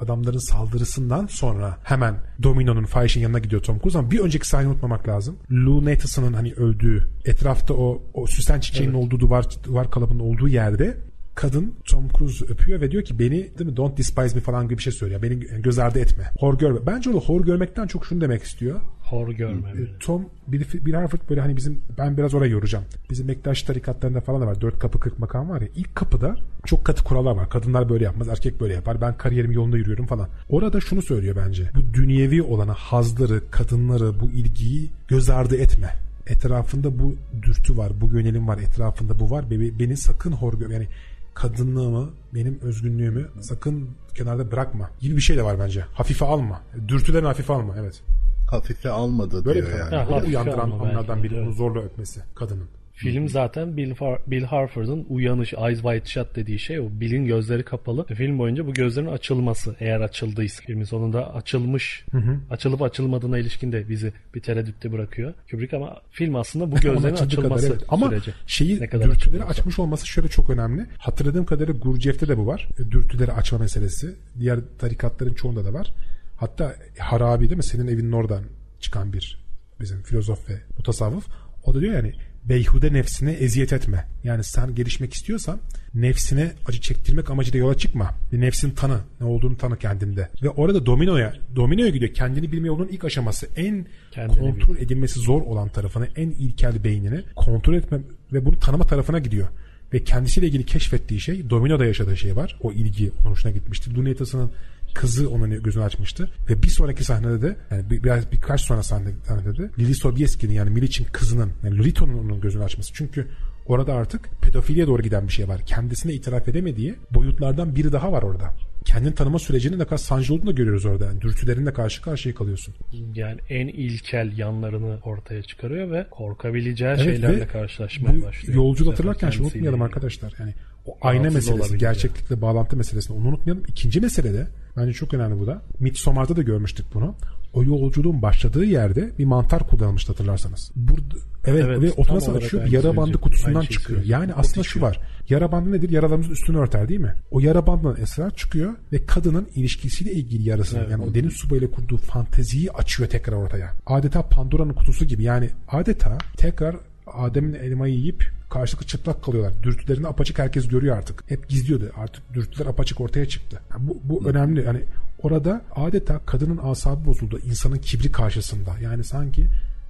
adamların saldırısından sonra hemen Domino'nun fahişin yanına gidiyor Tom Cruise ama bir önceki sahneyi unutmamak lazım. Lou Nathason'ın hani öldüğü etrafta o, o süsen çiçeğinin olduğu duvar duvar kalıbının olduğu yerde kadın Tom Cruise öpüyor ve diyor ki beni değil mi don't despise me falan gibi bir şey söylüyor. Beni göz ardı etme. Hor görme. Bence o hor görmekten çok şunu demek istiyor.
Hor görme. böyle.
Tom bir, bir Harford böyle hani bizim ben biraz oraya yoracağım. Bizim Bektaş tarikatlarında falan da var. Dört kapı kırk makam var ya. İlk kapıda çok katı kurallar var. Kadınlar böyle yapmaz. Erkek böyle yapar. Ben kariyerim yolunda yürüyorum falan. Orada şunu söylüyor bence. Bu dünyevi olana hazları, kadınları, bu ilgiyi göz ardı etme. Etrafında bu dürtü var. Bu yönelim var. Etrafında bu var. Beni, beni sakın hor gör. Yani kadınlığımı, benim özgünlüğümü sakın kenarda bırakma gibi bir şey de var bence. Hafife alma. Dürtülerini hafife alma. Evet.
Hafife almadı
Böyle bir
diyor yani.
Yani.
hafif
uyandıran anlardan biri onu zorla öpmesi kadının.
Film zaten Bill, Far- Bill Harford'un uyanış, eyes wide shut dediği şey o. Bill'in gözleri kapalı. Film boyunca bu gözlerin açılması eğer açıldıysa. Filmin sonunda açılmış, açılıp açılmadığına ilişkin de bizi bir tereddütte bırakıyor. Kubrick ama film aslında bu gözlerin
Açıldığı kadar
açılması
evet. Ama
süreci.
şeyi
Ne kadar
dürtüleri açmış olması şöyle çok önemli. Hatırladığım kadarıyla Gurcev'te de bu var. E, Dürtüleri açma meselesi. Diğer tarikatların çoğunda da var. Hatta harabi değil mi? Senin evinin oradan çıkan bir bizim filozof ve mutasavvıf. O da diyor yani beyhude nefsine eziyet etme. Yani sen gelişmek istiyorsan nefsine acı çektirmek amacıyla yola çıkma. Bir nefsin tanı. Ne olduğunu tanı kendinde. Ve orada dominoya, dominoya gidiyor. Kendini bilme yolunun ilk aşaması. En
Kendini
kontrol edilmesi zor olan tarafını, en ilkel beynini kontrol etme ve bunu tanıma tarafına gidiyor. Ve kendisiyle ilgili keşfettiği şey, dominoda yaşadığı şey var. O ilgi onun hoşuna gitmişti. Luneta'sının kızı onun gözünü açmıştı. Ve bir sonraki sahnede de yani bir, biraz birkaç sonra sahne, sahnede de Lili Sobieski'nin yani Milich'in kızının yani Lolita'nın onun gözünü açması. Çünkü orada artık pedofiliye doğru giden bir şey var. Kendisine itiraf edemediği boyutlardan biri daha var orada. Kendini tanıma sürecinin ne kadar sancılı olduğunu da görüyoruz orada. Yani dürtülerinle karşı karşıya kalıyorsun.
Yani en ilkel yanlarını ortaya çıkarıyor ve korkabileceği
Evet
şeylerle
ve
karşılaşmaya başlıyor. sefer
hatırlarken şunu unutmayalım arkadaşlar. Yani o ayna meselesi, gerçeklikle bağlantı meselesini onu unutmayalım. İkinci mesele de bence çok önemli bu da. Midsommar'da da görmüştük bunu. O yolculuğun başladığı yerde bir mantar kullanılmıştı hatırlarsanız. Burada evet,
Evet,
ve otomatik açıyor bir yara bandı kutusundan
şeyi
çıkıyor. Yani
O
aslında şu var. Yara bandı nedir? Yaralarımızın üstünü örter değil mi? O yara bandından esrar çıkıyor ve kadının ilişkisiyle ilgili yarasını
Evet.
yani o deniz subayıyla kurduğu fanteziyi açıyor tekrar ortaya. Adeta Pandora'nın kutusu gibi. Yani adeta tekrar Adem'in elmayı yiyip karşılıklı çıplak kalıyorlar. Dürtülerini apaçık herkes görüyor artık. Hep gizliyordu. Artık dürtüler apaçık ortaya çıktı. Yani bu, bu önemli. Yani orada adeta kadının asabı bozuldu. insanın kibri karşısında. Yani sanki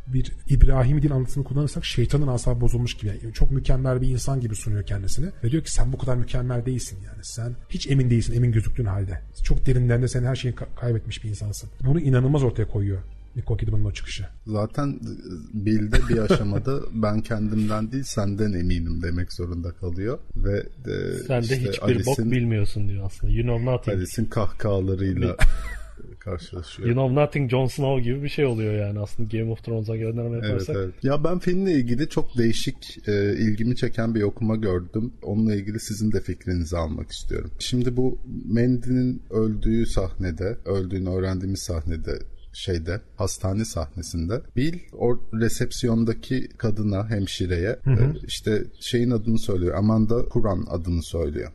bir İbrahim din anlatısını kullanırsak şeytanın asabı bozulmuş gibi. Yani çok mükemmel bir insan gibi sunuyor kendisini. Ve diyor ki sen bu kadar mükemmel değilsin yani. Sen hiç emin değilsin emin gözüktüğün halde. Çok derinlerinde sen her şeyi ka- kaybetmiş bir insansın. Bunu inanılmaz ortaya koyuyor. Nicole Kidman'ın o çıkışı.
Zaten e, Bill'de bir aşamada ben kendimden değil senden eminim demek zorunda kalıyor ve e,
Sen de
işte
hiçbir bok
Alice'in-
bilmiyorsun diyor aslında. You know nothing.
Alice'in kahkahalarıyla karşılaşıyor.
You know nothing Jon Snow gibi bir şey oluyor yani aslında Game of Thrones'a gönderme
Evet,
yaparsak.
evet. Ya ben filmle ilgili çok değişik e, ilgimi çeken bir okuma gördüm. Onunla ilgili sizin de fikrinizi almak istiyorum. Şimdi bu Mandy'nin öldüğü sahnede, öldüğünü öğrendiğimiz sahnede şeyde hastane sahnesinde Bill o resepsiyondaki kadına hemşireye e, işte şeyin adını söylüyor Amanda Kur'an adını söylüyor.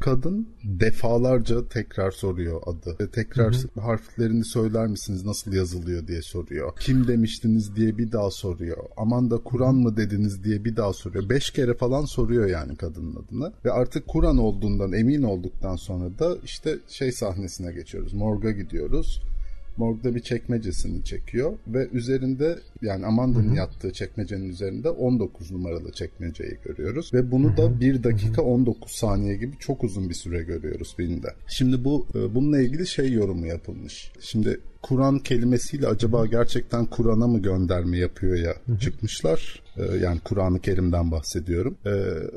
Kadın defalarca tekrar soruyor adı. E, Tekrar harflerini söyler misiniz nasıl yazılıyor diye soruyor. Kim demiştiniz diye bir daha soruyor. Amanda Kur'an mı dediniz diye bir daha soruyor. Beş kere falan soruyor yani kadının adını. Ve artık Kur'an olduğundan emin olduktan sonra da işte şey sahnesine geçiyoruz. Morga gidiyoruz. Morgda bir çekmecesini çekiyor ve üzerinde yani Amanda'nın yattığı çekmecenin üzerinde 19 numaralı çekmeceyi görüyoruz ve bunu da 1 dakika 19 saniye gibi çok uzun bir süre görüyoruz filmde. Şimdi bu e, bununla ilgili şey yorumu yapılmış. Şimdi Kur'an kelimesiyle acaba gerçekten Kur'an'a mı gönderme yapıyor ya çıkmışlar. Ee, yani Kur'an-ı Kerim'den bahsediyorum. Ee,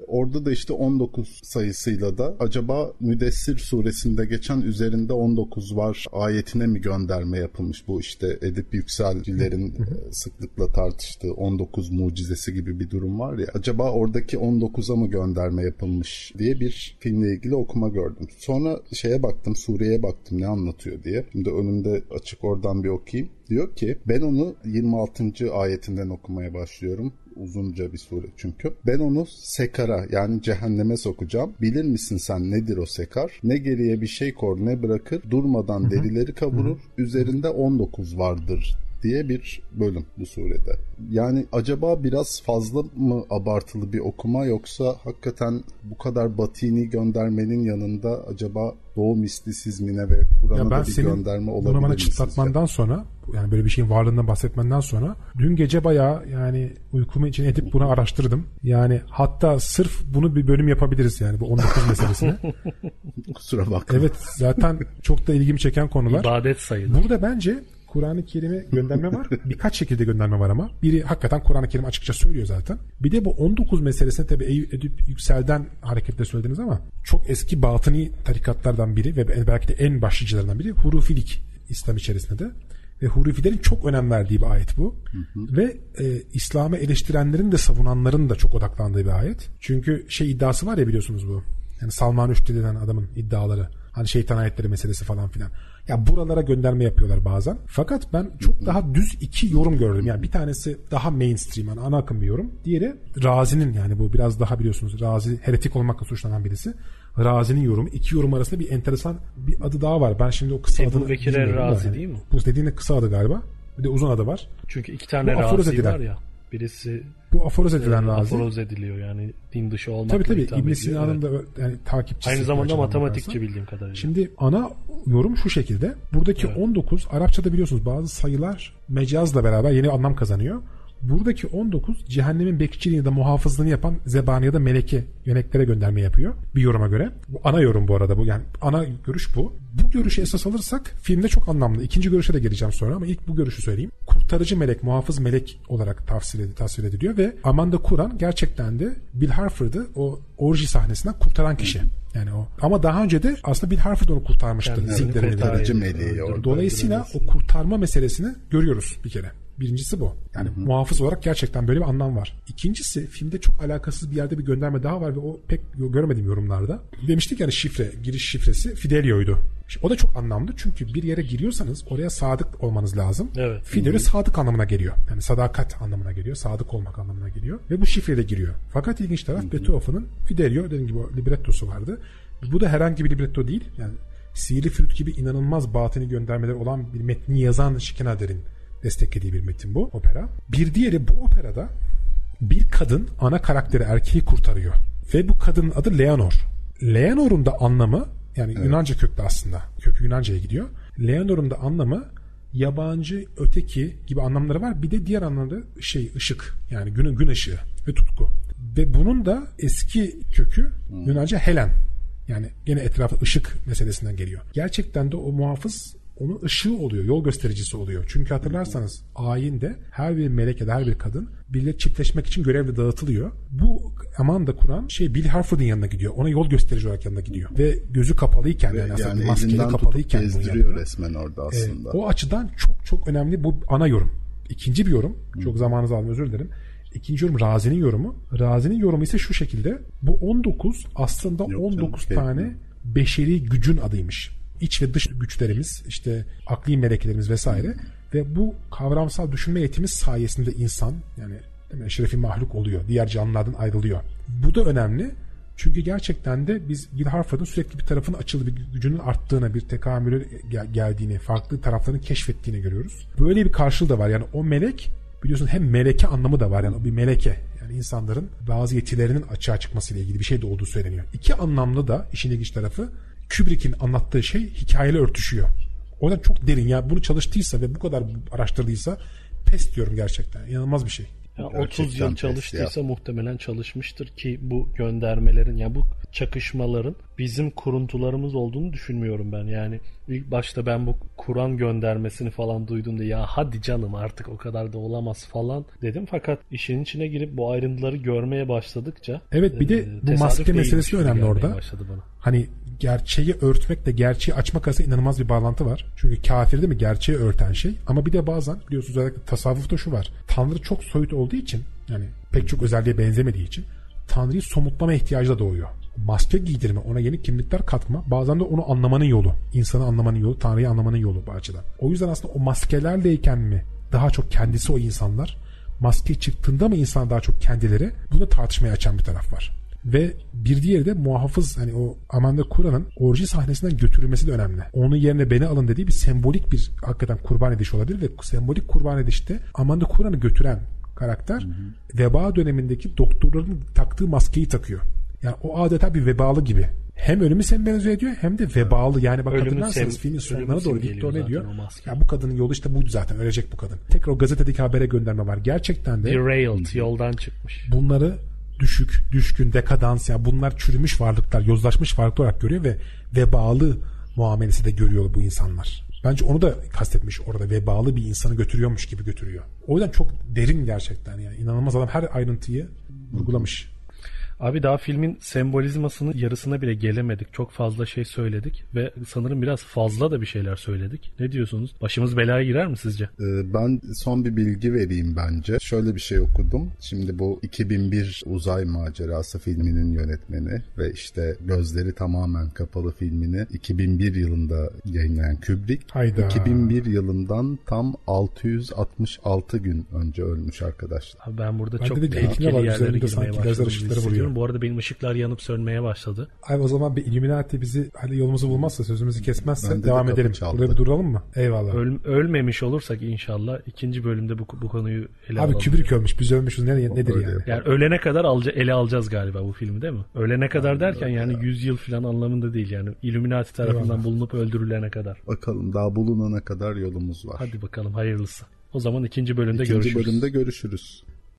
orada da işte 19 sayısıyla da acaba Müdessir suresinde geçen üzerinde 19 var ayetine mi gönderme yapılmış bu işte Edip Yükselcilerin e, sıklıkla tartıştığı 19 mucizesi gibi bir durum var ya acaba oradaki 19'a mı gönderme yapılmış diye bir filmle ilgili okuma gördüm. Sonra şeye baktım sureye baktım ne anlatıyor diye. Şimdi önümde açık oradan bir okuyayım. Diyor ki ben onu 26. ayetinden okumaya başlıyorum. Uzunca bir sure çünkü. Ben onu sekara yani cehenneme sokacağım. Bilir misin sen nedir o sekar? Ne geriye bir şey kor ne bırakır. Durmadan derileri kavurur. Üzerinde 19 vardır diye bir bölüm bu surede. Yani acaba biraz fazla mı abartılı bir okuma yoksa hakikaten bu kadar batini göndermenin yanında acaba doğu mistisizmine ve Kur'an'a
ben
da bir
senin
gönderme olabilir
bunu bana
mi sizce?
çıtlatmandan sonra yani böyle bir şeyin varlığından bahsetmenden sonra dün gece bayağı yani uykumu için edip bunu araştırdım. Yani hatta sırf bunu bir bölüm yapabiliriz yani bu 19 meselesine.
Kusura bakma.
Evet zaten çok da ilgimi çeken konular.
İbadet sayılır.
Burada bence Kur'an-ı Kerim'e gönderme var. Birkaç şekilde gönderme var ama. Biri hakikaten Kur'an-ı Kerim açıkça söylüyor zaten. Bir de bu 19 meselesine Eyüp Edip Yüksel'den hareketle söylediniz ama çok eski batıni tarikatlardan biri ve belki de en başlıcalarından biri hurufilik İslam içerisinde de. Ve hurufilerin çok önem verdiği bir ayet bu. Ve e, İslam'ı eleştirenlerin de savunanların da çok odaklandığı bir ayet. Çünkü şey iddiası var ya biliyorsunuz bu. Yani Salman Rushdie denen adamın iddiaları. Hani şeytan ayetleri meselesi falan filan. Ya buralara gönderme yapıyorlar bazen. Fakat ben çok daha düz iki yorum gördüm. Yani bir tanesi daha mainstream yani ana akım bir yorum. Diğeri Razi'nin yani bu biraz daha biliyorsunuz Razi heretik olmakla suçlanan birisi. Razi'nin yorumu. iki yorum arasında bir enteresan bir adı daha var. Ben şimdi o kısa
Ebu
adını
Bekir
bilmiyorum da
Er-Razi
yani.
değil mi?
Bu dediğin de kısa adı galiba. Bir de uzun adı var.
Çünkü iki tane
Bu
razi var ya. Birisi
Bu aforoz edilen
e,
razi.
aforoz ediliyor yani din dışı olmakla
Tabii tabii İbn. Sina'nın
Evet.
da yani takipçisi.
Aynı zamanda matematikçi
bakarsan.
bildiğim kadarıyla.
Şimdi ana yorum şu şekilde. Buradaki
Evet.
19 Arapçada biliyorsunuz bazı sayılar mecazla beraber yeni anlam kazanıyor. Buradaki 19 cehennemin bekçiliğini ya da muhafızlığını yapan zebani ya da meleki yöneklere gönderme yapıyor. Bir yoruma göre. Bu ana yorum bu arada bu. Yani ana görüş bu. Bu görüşü esas alırsak filmde çok anlamlı. İkinci görüşe de geleceğim sonra ama ilk bu görüşü söyleyeyim. Kurtarıcı melek, muhafız melek olarak tavsiye edildi, tasvir ediliyor ve Amanda Kuran gerçekten de Bill Harford'ı o orji sahnesinden kurtaran kişi. Yani o. Ama daha önce de aslında Bill Harford onu kurtarmıştı. Ziklerini
kurtarıyor.
Kurtarıcı meleği.
Dolayısıyla o kurtarma meselesini görüyoruz bir kere. Birincisi bu. Yani muhafız olarak gerçekten böyle bir anlam var. İkincisi filmde çok alakasız bir yerde bir gönderme daha var ve o pek görmedim yorumlarda. Demiştik yani şifre, giriş şifresi Fidelio'ydu. Şimdi O da çok anlamlı çünkü bir yere giriyorsanız oraya sadık olmanız lazım.
Evet.
Fidelio sadık anlamına geliyor. Yani sadakat anlamına geliyor. Sadık olmak anlamına geliyor. Ve bu şifreyle giriyor. Fakat ilginç taraf Beethoven'ın Fidelio dediğim gibi librettosu vardı. Bu da herhangi bir libretto değil. Yani Sihirli Flüt gibi inanılmaz batini göndermeleri olan bir metni yazan Şikenader'in desteklediği bir metin bu opera. Bir diğeri bu operada bir kadın ana karakteri erkeği kurtarıyor. Ve bu kadının adı Leonor. Leonor'un da anlamı yani Yunanca köklü aslında. Kökü Yunanca'ya gidiyor. Leonor'un da anlamı yabancı, öteki gibi anlamları var. Bir de diğer anlamda şey ışık yani gün, gün ışığı ve tutku. Ve bunun da eski kökü Yunanca Helen. Yani gene etrafı ışık meselesinden geliyor. Gerçekten de o muhafız onun ışığı oluyor, yol göstericisi oluyor. Çünkü hatırlarsanız ayinde her bir melek ya da her bir kadın biriyle çiftleşmek için görevle dağıtılıyor. Bu Amanda Kur'an şey Bill Harford'un yanına gidiyor. Ona yol gösterici olarak yanına gidiyor. Ve gözü kapalıyken
Ve
yani aslında
yani
maskeli kapalıyken
gezdiriyor resmen orada aslında.
o açıdan çok çok önemli bu ana yorum. İkinci bir yorum. Çok zamanınızı aldım özür dilerim. İkinci yorum Razi'nin yorumu. Razi'nin yorumu ise şu şekilde. Bu 19 aslında
Yok
19
canım,
tane beşeri gücün adıymış. İç ve dış güçlerimiz, işte akli melekelerimiz vesaire ve bu kavramsal düşünme yetimiz sayesinde insan yani mi, eşrefi mahluk oluyor. Diğer canlılardan ayrılıyor. Bu da önemli. Çünkü gerçekten de biz Bill Harford'un sürekli bir tarafın açıldığı, bir gücünün arttığını, bir tekamülü gel- geldiğini, farklı taraflarını keşfettiğini görüyoruz. Böyle bir karşılığı da var. Yani o melek biliyorsun hem meleke anlamı da var. Yani o bir meleke. Yani insanların bazı yetilerinin açığa çıkmasıyla ilgili bir şey de olduğu söyleniyor. İki anlamlı da işin ilginç tarafı Kubrick'in anlattığı şey hikayeyle örtüşüyor. O yüzden çok derin ya. Bunu çalıştıysa ve bu kadar araştırdıysa pes diyorum gerçekten. İnanılmaz bir şey.
Ya
Gerçekten
30 yıl çalıştıysa muhtemelen çalışmıştır ki bu göndermelerin ya bu çakışmaların bizim kuruntularımız olduğunu düşünmüyorum ben. Yani ilk başta ben bu Kur'an göndermesini falan duyduğumda ya hadi canım artık o kadar da olamaz falan dedim. Fakat işin içine girip bu ayrıntıları görmeye başladıkça
Evet, bir de
e,
bu maske meselesi önemli orada. Hani gerçeği örtmekle gerçeği açmak arasında inanılmaz bir bağlantı var. Çünkü kafir değil mi? Gerçeği örten şey. Ama bir de bazen biliyorsunuz özellikle tasavvufta şu var. Tanrı çok soyut olduğu için yani pek çok özelliğe benzemediği için Tanrı'yı somutlama ihtiyacı da doğuyor. Maske giydirme, ona yeni kimlikler katma bazen de onu anlamanın yolu. insanı anlamanın yolu, Tanrı'yı anlamanın yolu bu açıdan. O yüzden aslında o maskelerleyken mi daha çok kendisi o insanlar maske çıktığında mı insan daha çok kendileri bunu tartışmaya açan bir taraf var. Ve bir diğeri de muhafız hani o Amanda Kura'nın orji sahnesinden götürülmesi de önemli. Onun yerine beni alın dediği bir sembolik bir hakikaten kurban ediş olabilir ve sembolik kurban edişte Amanda Kura'nı götüren karakter veba dönemindeki doktorların taktığı maskeyi takıyor. Yani o adeta bir vebalı gibi. Hem ölümü sembolize ediyor hem de vebalı. Yani bak hatırlarsanız filmin sonlarına doğru Victor ne diyor? Ya bu kadının yolu işte buydu zaten ölecek bu kadın. Tekrar o gazetedeki habere gönderme var. Gerçekten de
Derailed yoldan çıkmış.
bunları düşük, düşkün, dekadans ya bunlar çürümüş varlıklar, yozlaşmış varlıklar olarak görüyor ve vebalı muamelesi de görüyor bu insanlar. Bence onu da kastetmiş orada vebalı bir insanı götürüyormuş gibi götürüyor. O yüzden çok derin gerçekten yani inanılmaz adam her ayrıntıyı vurgulamış.
Abi daha filmin sembolizmasının yarısına bile gelemedik. Çok fazla şey söyledik ve sanırım biraz fazla da bir şeyler söyledik. Ne diyorsunuz? Başımız belaya girer mi sizce?
Ee, Ben son bir bilgi vereyim bence. Şöyle bir şey okudum. Şimdi bu 2001 Uzay Macerası filminin yönetmeni ve işte gözleri tamamen kapalı filmini 2001 yılında yayınlayan Kubrick.
Hayda.
2001 yılından tam 666 gün önce ölmüş arkadaşlar.
Abi ben burada
Bende
çok tehlikeli yerlere girmeye
lazer
başladım.
ışıkları vuruyor.
Kapatıyorum. Bu arada benim ışıklar yanıp sönmeye başladı.
Abi o zaman bir Illuminati bizi hani yolumuzu bulmazsa sözümüzü kesmezse
Bende de
devam
kapı
edelim.
çaldı.
Burada bir duralım mı? Eyvallah.
Öl- ölmemiş olursak inşallah ikinci bölümde bu, bu konuyu ele
Abi
alalım.
Kubrick ölmüş. Biz ölmüşüz. Ne, nedir
Öyle
yani?
Yani ölene kadar alca, ele alacağız galiba bu filmi değil mi? Ölene kadar derken yani 100 yıl falan anlamında değil yani. Illuminati tarafından
Eyvallah.
bulunup öldürülene kadar.
Bakalım daha bulunana kadar yolumuz var.
Hadi bakalım hayırlısı. O zaman ikinci bölümde
İkinci
görüşürüz.
bölümde görüşürüz.